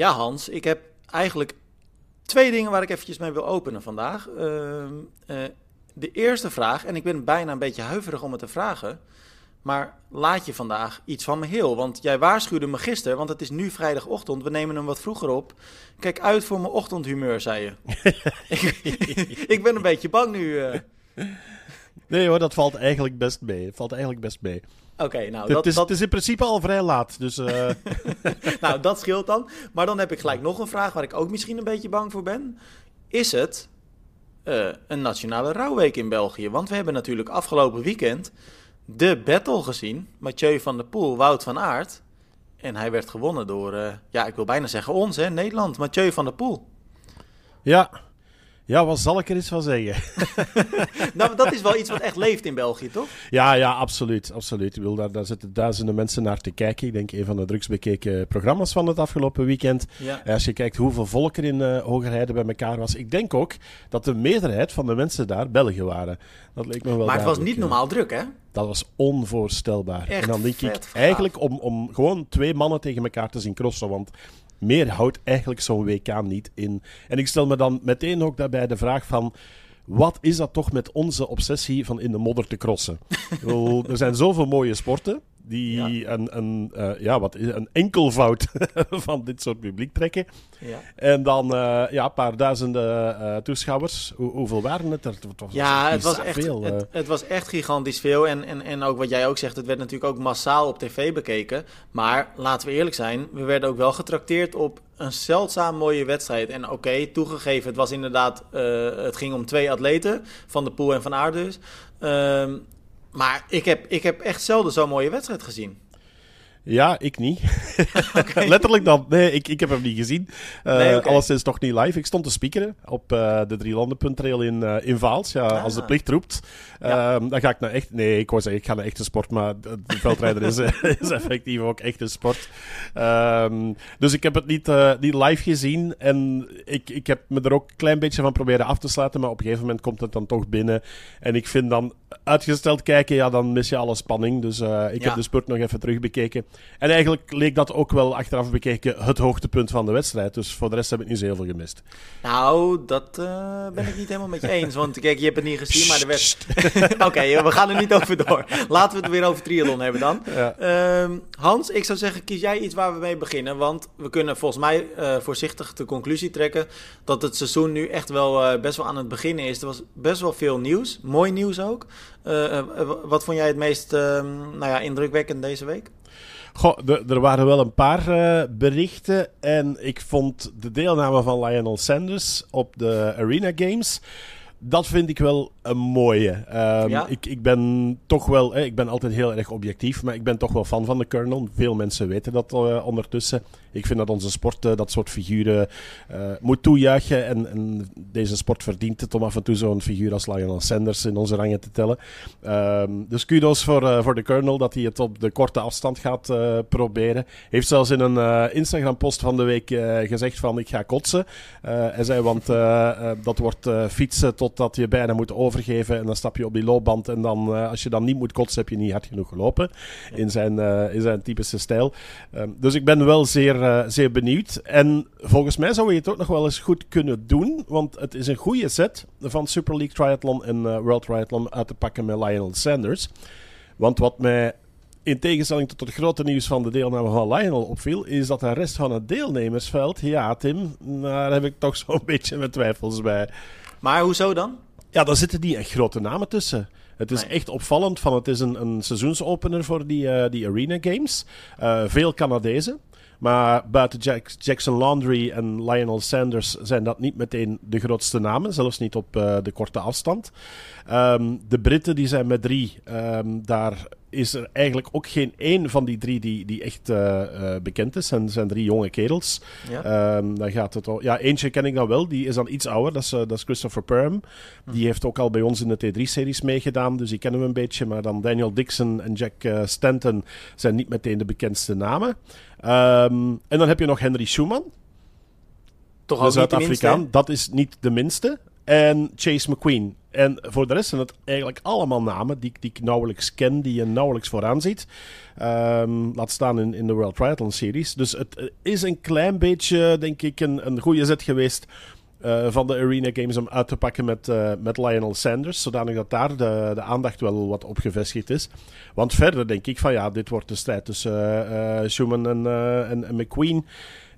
Ja, Hans, ik heb eigenlijk twee dingen waar ik eventjes mee wil openen vandaag. Ehm, eh, de eerste vraag, en ik ben bijna een beetje huiverig om het te vragen. Maar laat je vandaag iets van me heel? Want jij waarschuwde me gisteren, want het is nu vrijdagochtend. We nemen hem wat vroeger op. Kijk uit voor mijn ochtendhumeur, zei je. ik, ben een beetje bang nu. eh. Nee hoor, dat valt eigenlijk best mee. Het valt eigenlijk best mee. Oké, nou, dat, is, dat, is in principe al vrij laat, dus... eh, nou, dat scheelt dan. Maar dan heb ik gelijk nog een vraag waar ik ook misschien een beetje bang voor ben. Is het eh, een nationale rouwweek in België? Want we hebben natuurlijk afgelopen weekend de battle gezien. Mathieu van der Poel, Wout van Aert. En hij werd gewonnen door, eh, ja, ik wil bijna zeggen ons, hè, Nederland. Mathieu van der Poel. ja. Ja, wat zal ik er eens van zeggen? Nou, dat is wel iets wat echt leeft in België, toch? Ja, ja, absoluut. absoluut. Ik bedoel, daar, daar zitten duizenden mensen naar te kijken. Ik denk een van de drukst bekeken programma's van het afgelopen weekend. Ja. En Als je kijkt hoeveel volk er in eh Hogerheide bij elkaar was. Ik denk ook dat de meerderheid van de mensen daar Belgen waren. Dat leek me wel Maar het was niet eh. normaal druk, hè? Dat was onvoorstelbaar. Echt en dan denk ik eigenlijk om, om gewoon twee mannen tegen elkaar te zien crossen. Want meer houdt eigenlijk zo'n WK niet in. En ik stel me dan meteen ook daarbij de vraag van... Wat is dat toch met onze obsessie van in de modder te crossen? Er zijn zoveel mooie sporten die een, een, eh, ja, wat is, een enkelvoud van dit soort publiek trekken. Ja. En dan eh, ja, een paar duizenden eh, toeschouwers. Hoe, hoeveel waren het er? Het was Ja, het was, echt, veel. het, het was echt gigantisch veel. En, en, en ook wat jij ook zegt, het werd natuurlijk ook massaal op tv bekeken. Maar laten we eerlijk zijn, we werden ook wel getrakteerd op een zeldzaam mooie wedstrijd. En oké, toegegeven, het was inderdaad, het ging om twee atleten, Van de Poel en Van Aert dus. Maar ik heb, ik heb echt zelden zo'n mooie wedstrijd gezien. Ja, ik niet. Letterlijk dan. Nee, ik, ik heb hem niet gezien. Eh Nee, oké. Alleszins toch niet live. Ik stond te speakeren op eh, de Drielandenpuntrail in, eh in Vaals. Ja, Ah. Als de plicht roept, Ja. ehm, dan ga ik naar echt... Nee, ik wou zeggen, ik ga naar echte sport, maar de, de veldrijder is, is effectief ook echte sport. Ehm, dus ik heb het niet, niet live gezien. En ik, ik heb me er ook een klein beetje van proberen af te sluiten, maar op een gegeven moment komt het dan toch binnen. En ik vind dan uitgesteld kijken, ja, dan mis je alle spanning. Dus ik Ja. heb de spurt nog even terugbekeken. En eigenlijk leek dat ook wel achteraf bekeken het hoogtepunt van de wedstrijd. Dus voor de rest heb ik niet zo heel veel gemist. Nou, dat eh, ben ik niet helemaal met je eens. Want kijk, je hebt het niet gezien, maar er werd... Oké, we gaan er niet over door. Laten we het weer over triathlon hebben dan. Ja. Ehm, Hans, ik zou zeggen, kies jij iets waar we mee beginnen. Want we kunnen volgens mij eh, voorzichtig de conclusie trekken dat het seizoen nu echt wel eh, best wel aan het beginnen is. Er was best wel veel nieuws, mooi nieuws ook. Wat vond jij het meest ehm, nou ja, indrukwekkend deze week? Er- er waren wel een paar eh, berichten. En ik vond de deelname van Lionel Sanders op de Arena Games. Dat vind ik wel een mooie. Ehm, Ja? ik, ik ben toch wel, ik ben altijd heel erg objectief, maar ik ben toch wel fan van de Colonel. Veel mensen weten dat eh, ondertussen. Ik vind dat onze sport eh, dat soort figuren eh, moet toejuichen. En, en deze sport verdient het om af en toe zo'n figuur als Lionel Sanders in onze rangen te tellen. Ehm, dus kudos voor, voor de Colonel dat hij het op de korte afstand gaat proberen. Heeft zelfs in een Instagram-post van de week gezegd van ik ga kotsen. Hij zei, want dat wordt fietsen totdat je bijna moet en dan stap je op die loopband en dan, eh, als je dan niet moet kotsen, heb je niet hard genoeg gelopen. In zijn, eh, in zijn typische stijl. Ehm, dus ik ben wel zeer, eh, zeer benieuwd. En volgens mij zou je het ook nog wel eens goed kunnen doen, want het is een goede set van Super League Triathlon en World Triathlon uit te pakken met Lionel Sanders. Want wat mij in tegenstelling tot het grote nieuws van de deelname van Lionel opviel, is dat de rest van het deelnemersveld, ja Tim, daar heb ik toch zo'n beetje mijn twijfels bij. Maar hoezo dan? Ja, daar zitten die echt grote namen tussen. Het is Nee. echt opvallend van het is een, een seizoensopener voor die, eh, die Arena Games. Eh, veel Canadezen. Maar buiten Jack- Jackson Landry en Lionel Sanders zijn dat niet meteen de grootste namen. Zelfs niet op eh, de korte afstand. Ehm, de Britten die zijn met drie. Ehm, daar is er eigenlijk ook geen één van die drie die, die echt eh, eh, bekend is. En zijn drie jonge kerels. Ja. Ehm, dan gaat het al. Ja, eentje ken ik dan wel. Die is dan iets ouder. Dat is, dat is Christopher Perm. Die heeft ook al bij ons in de T3-series meegedaan. Dus die kennen we een beetje. Maar dan Daniel Dixon en Jack eh, Stanton zijn niet meteen de bekendste namen. Ehm, en dan heb je nog Henry Schumann. Toch De Zuid-Afrikaan. Dat is niet de minste. en Chase McQueen. En voor de rest zijn het eigenlijk allemaal namen die, die ik nauwelijks ken, die je nauwelijks vooraan ziet. Um, laat staan in, in de World Triathlon Series. Dus het is een klein beetje, denk ik, een, een goede zet geweest uh, van de Arena Games om uit te pakken met, uh, met Lionel Sanders. Zodanig dat daar de, de aandacht wel wat op gevestigd is. Want verder denk ik van ja, dit wordt de strijd tussen uh, Schumann en, en, en, McQueen.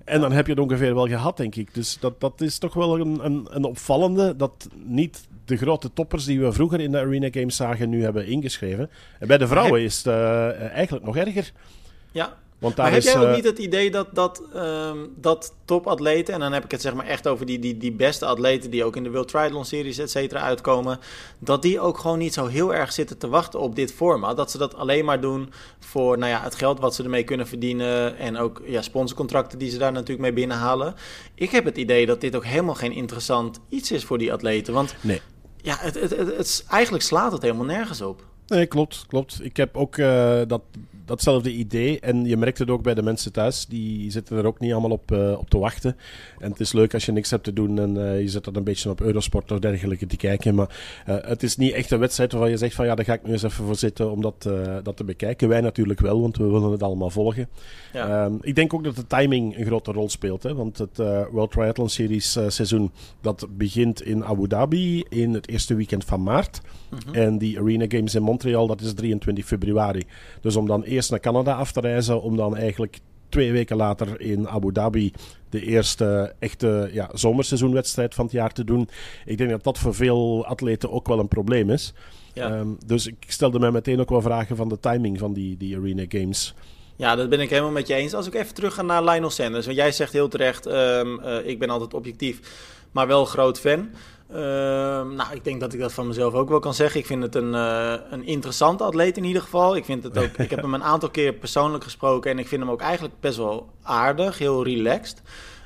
En dan heb je het ongeveer wel gehad, denk ik. Dus dat, dat is toch wel een, een, een opvallende dat niet de grote toppers die we vroeger in de Arena Games zagen nu hebben ingeschreven. En bij de vrouwen is het eigenlijk nog erger. Ja, want daar maar heb jij ook niet het idee dat, dat, um, dat topatleten, en dan heb ik het zeg maar echt over die, die, die beste atleten die ook in de World Triathlon Series et cetera uitkomen, dat die ook gewoon niet zo heel erg zitten te wachten op dit format. Dat ze dat alleen maar doen voor nou ja, het geld wat ze ermee kunnen verdienen en ook ja, sponsorcontracten die ze daar natuurlijk mee binnenhalen. Ik heb het idee dat dit ook helemaal geen interessant iets is voor die atleten. Want nee. ja, het, het, het, het, eigenlijk slaat het helemaal nergens op. Nee, klopt, klopt. Ik heb ook uh, dat datzelfde idee. En je merkt het ook bij de mensen thuis. Die zitten er ook niet allemaal op, uh, op te wachten. En het is leuk als je niks hebt te doen en uh, je zit dan een beetje op Eurosport of dergelijke te kijken. Maar uh, het is niet echt een wedstrijd waarvan je zegt van ja, daar ga ik nu eens even voor zitten om dat, dat te bekijken. Wij natuurlijk wel, want we willen het allemaal volgen. Ja. Um, ik denk ook dat de timing een grote rol speelt. Hè, want het World Triathlon Series seizoen dat begint in Abu Dhabi in het eerste weekend van maart. Mm -hmm. En die Arena Games in Montreal, dat is 23 februari. Dus om dan eerst naar Canada af te reizen, om dan eigenlijk twee weken later in Abu Dhabi de eerste echte ja, zomerseizoenwedstrijd van het jaar te doen. Ik denk dat dat voor veel atleten ook wel een probleem is. Ja. Um, dus ik stelde mij meteen ook wel vragen van de timing van die, die Arena Games. Ja, dat ben ik helemaal met je eens. Als ik even terug ga naar Lionel Sanders. Want jij zegt heel terecht, um, uh, ik ben altijd objectief, maar wel groot fan. Uh, nou, ik denk dat ik dat van mezelf ook wel kan zeggen. Ik vind het een, uh, een interessante atleet in ieder geval. Ik, vind het ook, ik heb hem een aantal keer persoonlijk gesproken en ik vind hem ook eigenlijk best wel aardig, heel relaxed.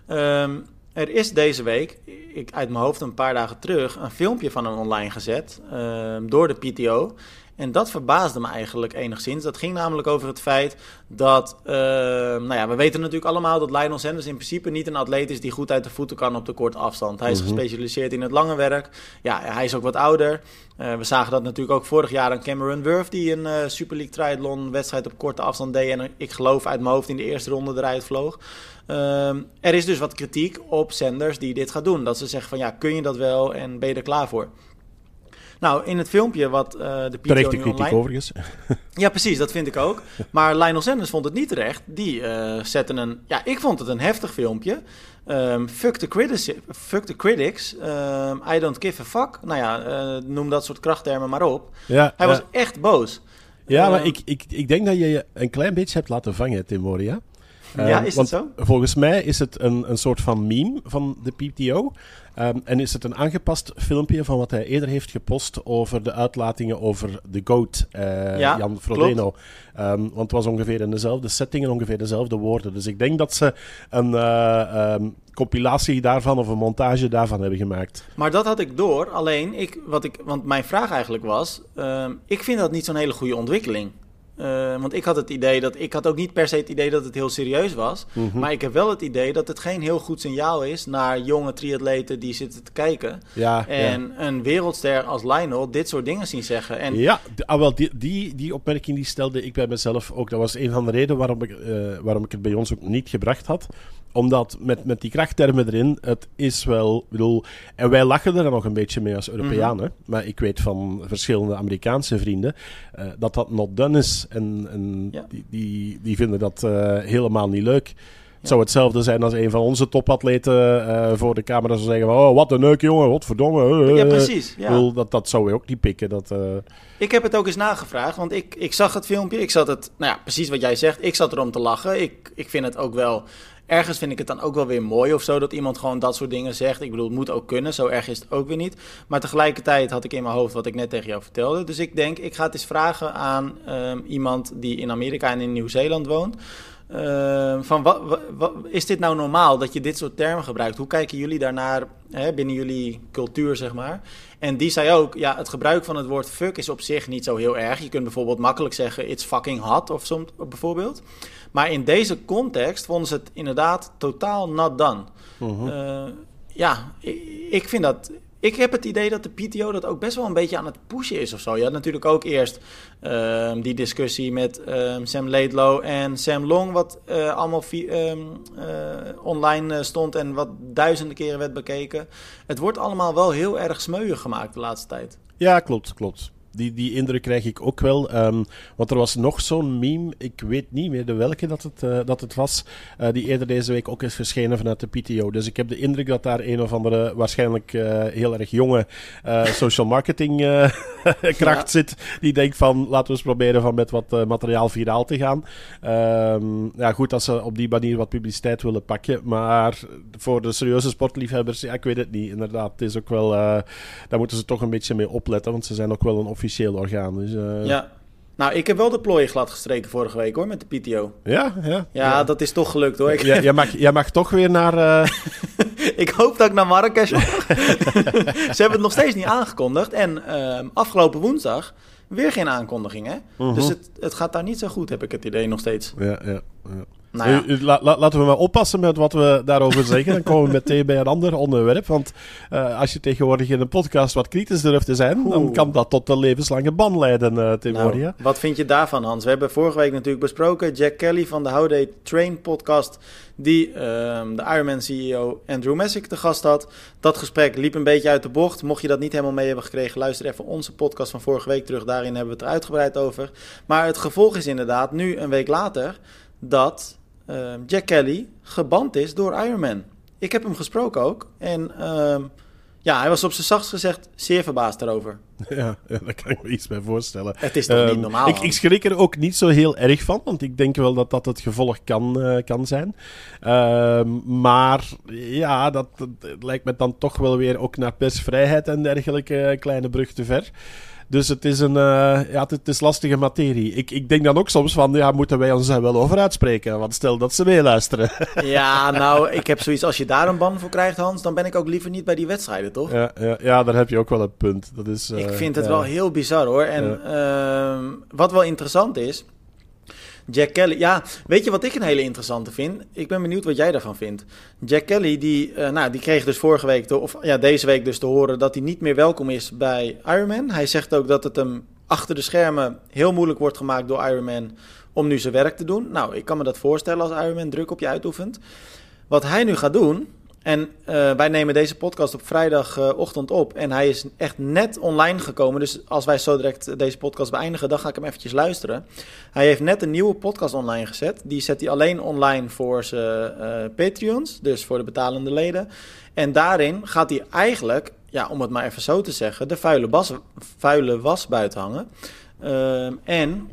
Um, er is deze week, ik, uit mijn hoofd een paar dagen terug, een filmpje van hem online gezet uh, door de PTO. En dat verbaasde me eigenlijk enigszins. Dat ging namelijk over het feit dat, uh, nou ja, we weten natuurlijk allemaal dat Lionel Sanders in principe niet een atleet is die goed uit de voeten kan op de korte afstand. Hij is mhm. gespecialiseerd in het lange werk. Ja, hij is ook wat ouder. Uh, we zagen dat natuurlijk ook vorig jaar aan Cameron Wurf, die een uh, Super League Triathlon wedstrijd op korte afstand deed. En ik geloof uit mijn hoofd in de eerste ronde eruit vloog. Uh, er is dus wat kritiek op Sanders die dit gaat doen. Dat ze zeggen van ja, kun je dat wel en ben je er klaar voor? Nou, in het filmpje wat uh, de PTO Terechte kritiek online... overigens. ja, precies, dat vind ik ook. Maar Lionel Sanders vond het niet terecht. Die uh, zette een... Ja, ik vond het een heftig filmpje. Um, fuck, the critics, fuck the critics. Um, I don't give a fuck. Nou ja, uh, noem dat soort krachttermen maar op. Ja, Hij was echt boos. Ja, maar ik, ik, ik denk dat je je een klein beetje hebt laten vangen, Tim Moria. Ja, is zo? Volgens mij is het een, een soort van meme van de PTO. Um, en is het een aangepast filmpje van wat hij eerder heeft gepost over de uitlatingen over de GOAT, uh, ja, Jan Frodeno. Um, want het was ongeveer in dezelfde setting en ongeveer dezelfde woorden. Dus ik denk dat ze een uh, um, compilatie daarvan of een montage daarvan hebben gemaakt. Maar dat had ik door. Alleen, ik, wat ik, want mijn vraag eigenlijk was: ik vind dat niet zo'n hele goede ontwikkeling. Uh, want ik had het idee dat ik had ook niet per se het idee dat het heel serieus was. Mm -hmm. Maar ik heb wel het idee dat het geen heel goed signaal is naar jonge triatleten die zitten te kijken. Ja, en ja. een wereldster als Lionel dit soort dingen zien zeggen. En ja, ah, wel, die, die, die opmerking die stelde ik bij mezelf ook. Dat was een van de redenen waarom ik, uh, waarom ik het bij ons ook niet gebracht had omdat met, met die krachttermen erin, het is wel, bedoel, en wij lachen er nog een beetje mee als Europeanen, mm -hmm. maar ik weet van verschillende Amerikaanse vrienden uh, dat dat not done is en, en ja. die, die, die vinden dat uh, helemaal niet leuk. Het zou hetzelfde zijn als een van onze topatleten uh, voor de camera zou zeggen: Oh, wat een leuk jongen, wat verdomme. Ja, precies. Ja. Bedoel, dat, dat zou je ook niet pikken. Dat, uh... Ik heb het ook eens nagevraagd, want ik, ik zag het filmpje. Ik zat het, nou ja, precies wat jij zegt. Ik zat erom te lachen. Ik, ik vind het ook wel ergens vind ik het dan ook wel weer mooi of zo dat iemand gewoon dat soort dingen zegt. Ik bedoel, het moet ook kunnen, zo erg is het ook weer niet. Maar tegelijkertijd had ik in mijn hoofd wat ik net tegen jou vertelde. Dus ik denk, ik ga het eens vragen aan um, iemand die in Amerika en in Nieuw-Zeeland woont. Uh, van wat, is dit nou normaal dat je dit soort termen gebruikt? Hoe kijken jullie daarnaar hè, binnen jullie cultuur, zeg maar? En die zei ook, ja, het gebruik van het woord fuck is op zich niet zo heel erg. Je kunt bijvoorbeeld makkelijk zeggen, it's fucking hot of zo, bijvoorbeeld. Maar in deze context vonden ze het inderdaad totaal not done. Uh -huh. uh, ja, ik, ik, vind dat ik heb het idee dat de PTO dat ook best wel een beetje aan het pushen is of zo. Je had natuurlijk ook eerst ehm, die discussie met ehm, Sam Laidlow en Sam Long, wat eh, allemaal ehm, eh, online eh, stond en wat duizenden keren werd bekeken. Het wordt allemaal wel heel erg smeuig gemaakt de laatste tijd. Ja, klopt, klopt. Die, die indruk krijg ik ook wel. Um, want er was nog zo'n meme, ik weet niet meer de welke dat het, uh, dat het was, uh, die eerder deze week ook is verschenen vanuit de PTO. Dus ik heb de indruk dat daar een of andere, waarschijnlijk uh, heel erg jonge social marketing kracht ja. zit. Die denkt van, laten we eens proberen van met wat materiaal viraal te gaan. Um, ja, goed dat ze op die manier wat publiciteit willen pakken. Maar voor de serieuze sportliefhebbers, ja, ik weet het niet. Inderdaad, het is ook wel, daar moeten ze toch een beetje mee opletten. Want ze zijn ook wel een officieel officieel orgaan. Dus, uh... Ja. Nou, ik heb wel de plooien glad gestreken vorige week hoor, met de PTO. Ja, ja. Ja, ja. dat is toch gelukt hoor. Ja, jij, mag, jij mag toch weer naar... Uh... ik hoop dat ik naar Marrakesh mag. Ze hebben het nog steeds niet aangekondigd. En uh, afgelopen woensdag weer geen aankondiging hè. -huh. Dus het, het gaat daar niet zo goed, heb ik het idee nog steeds. Ja, ja, ja. Nou ja. la, la, laten we maar oppassen met wat we daarover zeggen. Dan komen we meteen bij een ander onderwerp. Want uh, als je tegenwoordig in een podcast wat kritisch durft te zijn, Oeh. dan kan dat tot een levenslange ban leiden uh, tegenwoordig. Nou, wat vind je daarvan, Hans? We hebben vorige week natuurlijk besproken. Jack Kelly van de How They Train podcast, die ehm, de Ironman CEO Andrew Messick te gast had. Dat gesprek liep een beetje uit de bocht. Mocht je dat niet helemaal mee hebben gekregen, luister even onze podcast van vorige week terug. Daarin hebben we het er uitgebreid over. Maar het gevolg is inderdaad, nu een week later, dat uh, Jack Kelly geband is door Ironman. Ik heb hem gesproken ook. En uh, ja, hij was op zijn zachtst gezegd zeer verbaasd daarover. Ja, ja, daar kan ik me iets bij voorstellen. Het is toch um, niet normaal? Ik, ik, schrik er ook niet zo heel erg van, want ik denk wel dat dat het gevolg kan, uh, kan zijn. Uh, maar ja, dat, dat, lijkt me dan toch wel weer ook naar persvrijheid en dergelijke kleine brug te ver. Dus het is een uh, ja, het is lastige materie. Ik, ik denk dan ook soms van, ja, moeten wij ons daar wel over uitspreken? Want stel dat ze meeluisteren. Ja, nou, ik heb zoiets, als je daar een ban voor krijgt, Hans, dan ben ik ook liever niet bij die wedstrijden, toch? Ja, ja, ja daar heb je ook wel een punt. Dat is, uh, ik vind het ja. wel heel bizar, hoor. En ja. uh, wat wel interessant is... Jack Kelly, ja, weet je wat ik een hele interessante vind? Ik ben benieuwd wat jij daarvan vindt. Jack Kelly, die, uh, nou, die kreeg dus vorige week, of ja, deze week dus te horen dat hij niet meer welkom is bij Ironman. Hij zegt ook dat het hem achter de schermen heel moeilijk wordt gemaakt door Ironman om nu zijn werk te doen. Nou, ik kan me dat voorstellen als Ironman druk op je uitoefent. Wat hij nu gaat doen, en uh, wij nemen deze podcast op vrijdagochtend op. En hij is echt net online gekomen. Dus als wij zo direct deze podcast beëindigen, dan ga ik hem eventjes luisteren. Hij heeft net een nieuwe podcast online gezet. Die zet hij alleen online voor zijn uh, Patreons. Dus voor de betalende leden. En daarin gaat hij eigenlijk, ja, om het maar even zo te zeggen, de vuile, was buiten hangen. en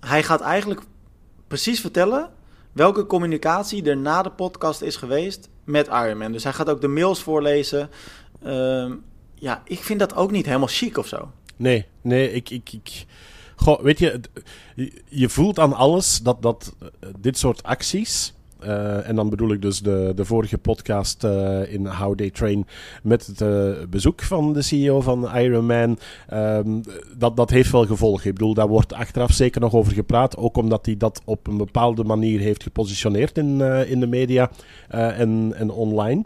hij gaat eigenlijk precies vertellen welke communicatie er na de podcast is geweest met Ironman. Dus hij gaat ook de mails voorlezen. Uh, ja, ik vind dat ook niet helemaal chic of zo. Nee, nee, ik... ik, ik... Goh, weet je, je voelt aan alles dat, dat dit soort acties... Uh, en dan bedoel ik dus de, de vorige podcast uh, in How They Train met het uh, bezoek van de CEO van Ironman. Um, dat, dat heeft wel gevolgen. Ik bedoel, daar wordt achteraf zeker nog over gepraat. Ook omdat hij dat op een bepaalde manier heeft gepositioneerd in, in de media en, en online.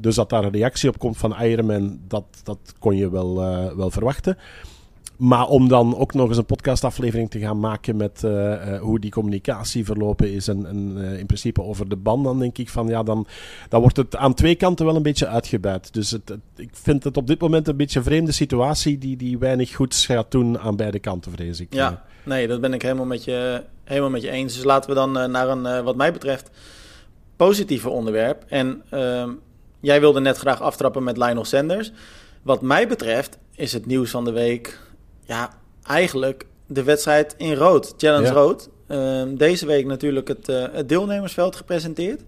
Dus dat daar een reactie op komt van Ironman, dat, dat kon je wel, wel verwachten. Maar om dan ook nog eens een podcastaflevering te gaan maken met uh, uh, hoe die communicatie verlopen is en, en uh, in principe over de band, dan denk ik van ja, dan, dan wordt het aan twee kanten wel een beetje uitgebuit. Dus het, het, ik vind het op dit moment een beetje een vreemde situatie die, die weinig goeds gaat doen aan beide kanten, vrees ik. Ja, nee, dat ben ik helemaal met je, helemaal met je eens. Dus laten we dan naar een, wat mij betreft, positieve onderwerp. En ehm, jij wilde net graag aftrappen met Lionel Sanders. Wat mij betreft is het nieuws van de week ja, eigenlijk de wedstrijd in rood, Challenge ja. Rood. Uh, deze week natuurlijk het, uh, het, deelnemersveld gepresenteerd.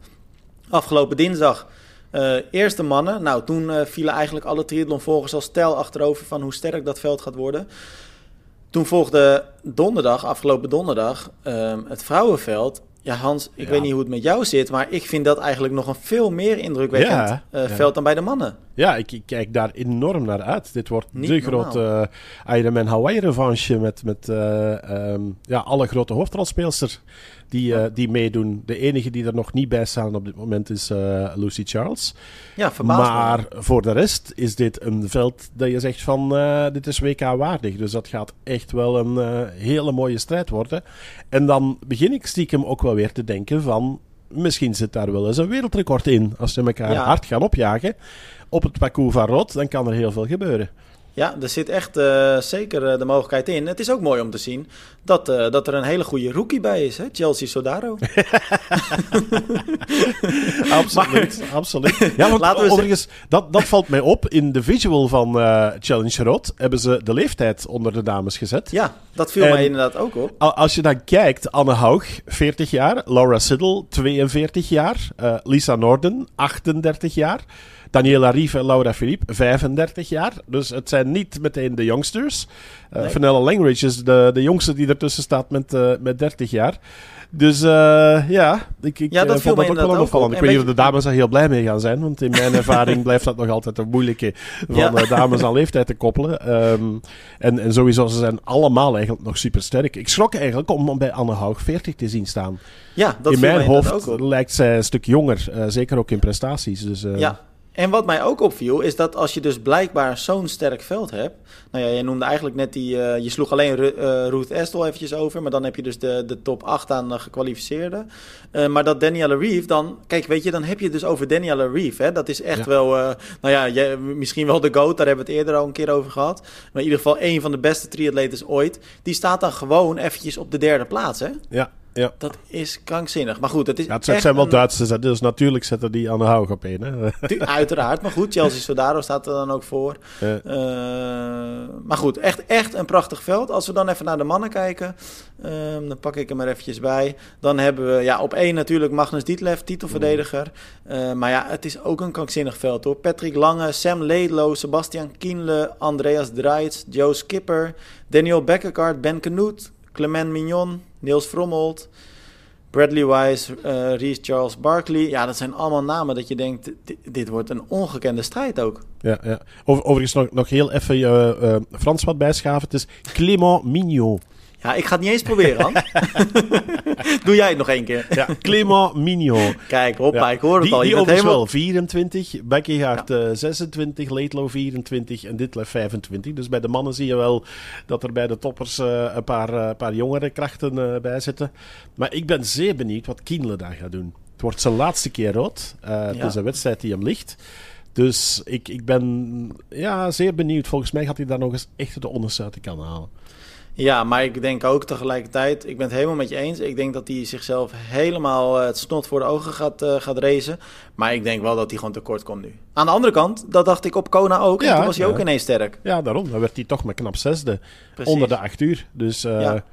Afgelopen dinsdag uh, eerste mannen. Nou, toen uh, vielen eigenlijk alle triathlonvolgers als stijl achterover van hoe sterk dat veld gaat worden. Toen volgde donderdag, afgelopen donderdag, ehm, het vrouwenveld. Ja, Hans, ik ja. weet niet hoe het met jou zit, maar ik vind dat eigenlijk nog een veel meer indrukwekkend ja, uh, veld dan bij de mannen. Ja, ik, ik, kijk daar enorm naar uit. Dit wordt niet de normaal. grote uh, Ironman Hawaii revanche met, met uh, um, ja, alle grote hoofdrolspeelsters. Die, uh, die meedoen. De enige die er nog niet bij staan op dit moment is uh, Lucy Charles. Ja, verbaasd. Maar voor de rest is dit een veld dat je zegt van uh, dit is WK waardig. Dus dat gaat echt wel een hele mooie strijd worden. En dan begin ik stiekem ook wel weer te denken van misschien zit daar wel eens een wereldrecord in. Als ze elkaar ja. hard gaan opjagen op het parcours van Rot, dan kan er heel veel gebeuren. Ja, er zit echt uh, zeker uh, de mogelijkheid in. Het is ook mooi om te zien dat, uh, dat er een hele goede rookie bij is, hè? Chelsea Sodaro. absoluut, maar, absoluut. Ja, want Laten we overigens, dat, dat valt mij op. In de visual van Challenge Rot hebben ze de leeftijd onder de dames gezet. Ja, dat viel en mij inderdaad ook op. Als je dan kijkt, Anne Haug, 40 jaar. Laura Siddle, 42 jaar. Lisa Norden, 38 jaar. Daniela Rief en Laura Philippe, 35 jaar. Dus het zijn niet meteen de youngsters. Uh, nee. Fenella Langridge is de, de jongste die ertussen staat met, uh, met 30 jaar. Dus uh, ja, ik, ik ja, dat vond dat ook wel opvallend. Ik weet niet of de dames daar heel blij mee gaan zijn. Want in mijn ervaring blijft dat nog altijd een moeilijke van ja. dames aan leeftijd te koppelen. Um, en, en sowieso, ze zijn allemaal eigenlijk nog super sterk. Ik schrok eigenlijk om bij Anne Haug 40 te zien staan. Ja, dat in mijn hoofd lijkt zij een stuk jonger. zeker ook in prestaties. Dus, ja. En wat mij ook opviel, is dat als je dus blijkbaar zo'n sterk veld hebt. Nou ja, je noemde eigenlijk net die. Uh, je sloeg alleen Ru uh, Ruth Estel eventjes over. Maar dan heb je dus de, de top 8 aan uh, gekwalificeerden. maar dat Danielle Reeve dan. Kijk, weet je, dan heb je het dus over Danielle Reeve. Hè? Dat is echt ja. wel. nou ja, je, misschien wel de GOAT. Daar hebben we het eerder al een keer over gehad. Maar in ieder geval een van de beste triatletes ooit. Die staat dan gewoon eventjes op de derde plaats. Hè? Ja. Ja. Dat is krankzinnig. Maar goed, het is. Ja, het zijn wel een... Duitsers, dus natuurlijk zetten die aan de hoog op in. Hè? Uiteraard, maar goed, Chelsea Sodaro staat er dan ook voor. Ja. Uh, maar goed, echt, echt een prachtig veld. Als we dan even naar de mannen kijken, uh, dan pak ik hem er eventjes bij. Dan hebben we ja, op één natuurlijk Magnus Dietlef, titelverdediger. Uh, maar ja, het is ook een krankzinnig veld hoor. Patrick Lange, Sam Ledlow, Sebastian Kienle, Andreas Draits, Joe Skipper, Daniel Bekkerkaart, Ben Kenoet, Clement Mignon, Niels Frommold, Bradley Wise, uh, Reese Charles Barkley. Ja, dat zijn allemaal namen dat je denkt, dit, wordt een ongekende strijd ook. Ja, ja. Over, overigens nog, nog heel even uh, uh, Frans wat bijschaven. Het is Clément Mignot. Ja, ik ga het niet eens proberen, Han. Doe jij het nog één keer. ja, Clément Mignon. Kijk, hoppa, ja. ik hoor het die, al. Je die helemaal... wel 24, Beckegaard ja. uh, 26, Leetlo 24 en Ditlev 25. Dus bij de mannen zie je wel dat er bij de toppers uh, een paar, uh, paar jongere krachten uh, bij zitten. Maar ik ben zeer benieuwd wat Kienle daar gaat doen. Het wordt zijn laatste keer rood. Het is een wedstrijd die hem ligt. Dus ik, ik ben ja, zeer benieuwd. Volgens mij gaat hij daar nog eens echt de onderste uit de kan halen. Ja, maar ik denk ook tegelijkertijd, ik ben het helemaal met je eens. Ik denk dat hij zichzelf helemaal uh, het snot voor de ogen gaat, uh, gaat racen. Maar ik denk wel dat hij gewoon tekort komt nu. Aan de andere kant, dat dacht ik op Kona ook. Ja, en toen was hij ja. ook ineens sterk. Ja, daarom. Dan werd hij toch met knap zesde. Precies. Onder de acht uur. Dus... Uh, ja.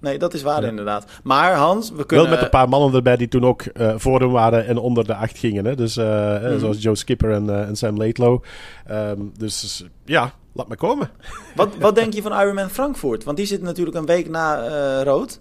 Nee, dat is waar ja. inderdaad. Maar Hans, we kunnen... Wel met een paar mannen erbij die toen ook uh, voor hem waren en onder de acht gingen. Hè? Dus uh, mm. zoals Joe Skipper en, uh, en Sam Laidlow. Um, dus ja, laat me komen. Wat, wat denk je van Ironman Frankfurt? Want die zit natuurlijk een week na rood.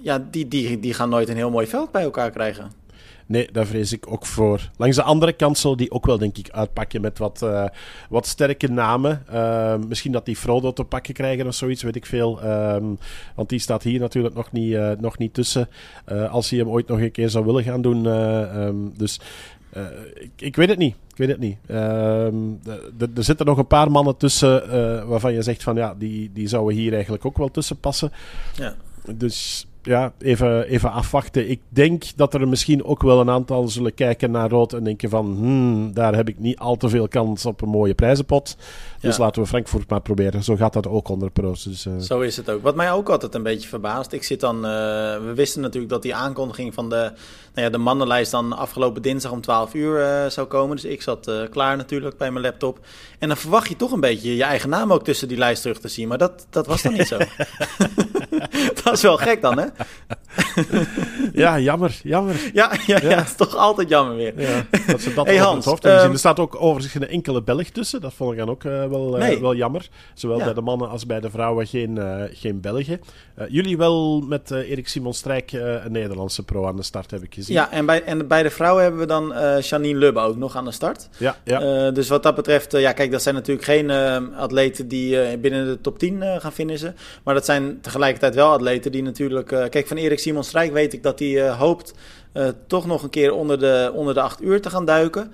ja, die, die, die gaan nooit een heel mooi veld bij elkaar krijgen. Nee, daar vrees ik ook voor. Langs de andere kant zal die ook wel, denk ik, uitpakken met wat, uh, wat sterke namen. Uh, misschien dat die Frodo te pakken krijgen of zoiets, weet ik veel. Um, want die staat hier natuurlijk nog niet, uh, nog niet tussen. als hij hem ooit nog een keer zou willen gaan doen. Um, dus ik, ik, weet het niet. Ik weet het niet. Um, er zitten nog een paar mannen tussen waarvan je zegt van ja, die, die zouden hier eigenlijk ook wel tussen passen. Ja. Dus ja, even, even afwachten. Ik denk dat er misschien ook wel een aantal zullen kijken naar rood en denken van, hmm, daar heb ik niet al te veel kans op een mooie prijzenpot. Dus ja. laten we Frankfurt maar proberen. Zo gaat dat ook onder pro's. Dus, uh... Zo is het ook. Wat mij ook altijd een beetje verbaast. Ik zit dan, uh, we wisten natuurlijk dat die aankondiging van de, nou ja, de mannenlijst dan afgelopen dinsdag om 12 uur uh, zou komen. Dus ik zat klaar natuurlijk bij mijn laptop. En dan verwacht je toch een beetje je eigen naam ook tussen die lijst terug te zien. Maar dat, dat was dan niet zo. dat is wel gek dan, hè? ja, jammer, jammer. Ja, ja, ja. is toch altijd jammer weer. Ja, dat ze dat hey, Hans, het um, Er staat ook overigens geen enkele Belg tussen. Dat vond ik dan ook uh, wel, uh, nee. wel jammer. Zowel ja. bij de mannen als bij de vrouwen geen, uh, geen Belgen. jullie wel met Erik Simon Strijk een Nederlandse pro aan de start, heb ik gezien. Ja, en bij, en bij de vrouwen hebben we dan Janine Lubbe ook nog aan de start. Ja, ja. dus wat dat betreft, ja kijk, dat zijn natuurlijk geen atleten die binnen de top 10 gaan finishen. Maar dat zijn tegelijkertijd wel atleten die natuurlijk... kijk, van Erik Simon Strijk weet ik dat hij hoopt toch nog een keer onder de, onder de acht uur te gaan duiken.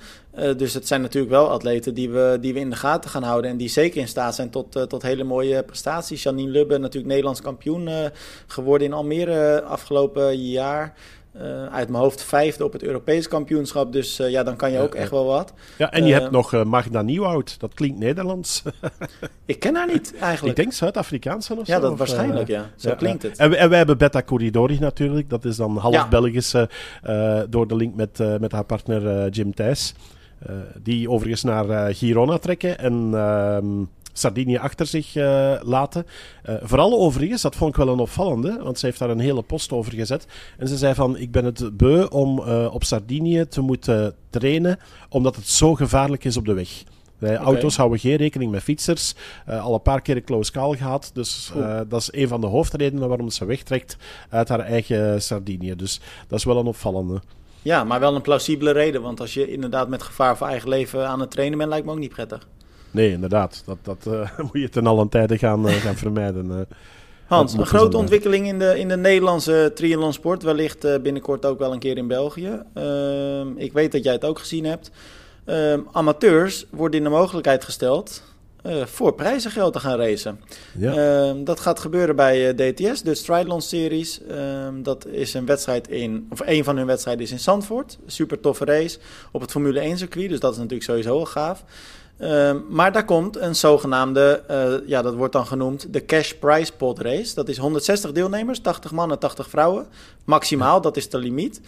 dus het zijn natuurlijk wel atleten die we, die we in de gaten gaan houden. En die zeker in staat zijn tot, tot hele mooie prestaties. Janine Lubbe, natuurlijk Nederlands kampioen geworden in Almere afgelopen jaar. Uh, uit mijn hoofd vijfde op het Europees kampioenschap. Dus uh, ja, dan kan je ook echt wel wat. Ja, en je uh, hebt nog Magda Nieuwoud. Dat klinkt Nederlands. ik ken haar niet eigenlijk. Ik denk Zuid-Afrikaans of ja, zo. Dat waarschijnlijk, ja. Zo ja, klinkt het. En, en wij hebben Betta Corridori natuurlijk. Dat is dan half Belgische door de link met, met haar partner Jim Thijs. die overigens naar Girona trekken. En ehm, Sardinië achter zich uh, laten. Uh, vooral overigens, dat vond ik wel een opvallende, want ze heeft daar een hele post over gezet. En ze zei van, ik ben het beu om uh, op Sardinië te moeten trainen, omdat het zo gevaarlijk is op de weg. Okay. auto's houden geen rekening met fietsers. al een paar keer een close call gehad. Dus dat is een van de hoofdredenen waarom ze wegtrekt uit haar eigen Sardinië. Dus dat is wel een opvallende. Ja, maar wel een plausibele reden. Want als je inderdaad met gevaar voor eigen leven aan het trainen bent, lijkt me ook niet prettig. Nee, inderdaad. Dat, dat uh, moet je ten allen tijde gaan, uh, gaan vermijden. Uh, Hans, een grote ontwikkeling in de, in de Nederlandse triathlonsport. Wellicht binnenkort ook wel een keer in België. Ehm, ik weet dat jij het ook gezien hebt. Ehm, amateurs worden in de mogelijkheid gesteld voor prijzengeld te gaan racen. Ja. Ehm, dat gaat gebeuren bij DTS, de Triathlon Series. dat is een wedstrijd in, of een van hun wedstrijden is in Zandvoort. Super toffe race op het Formule 1 circuit. Dus dat is natuurlijk sowieso wel gaaf. Uh, maar daar komt een zogenaamde, uh, ja, dat wordt dan genoemd de Cash Prize Pot Race. Dat is 160 deelnemers, 80 mannen, 80 vrouwen. Maximaal, dat is de limiet.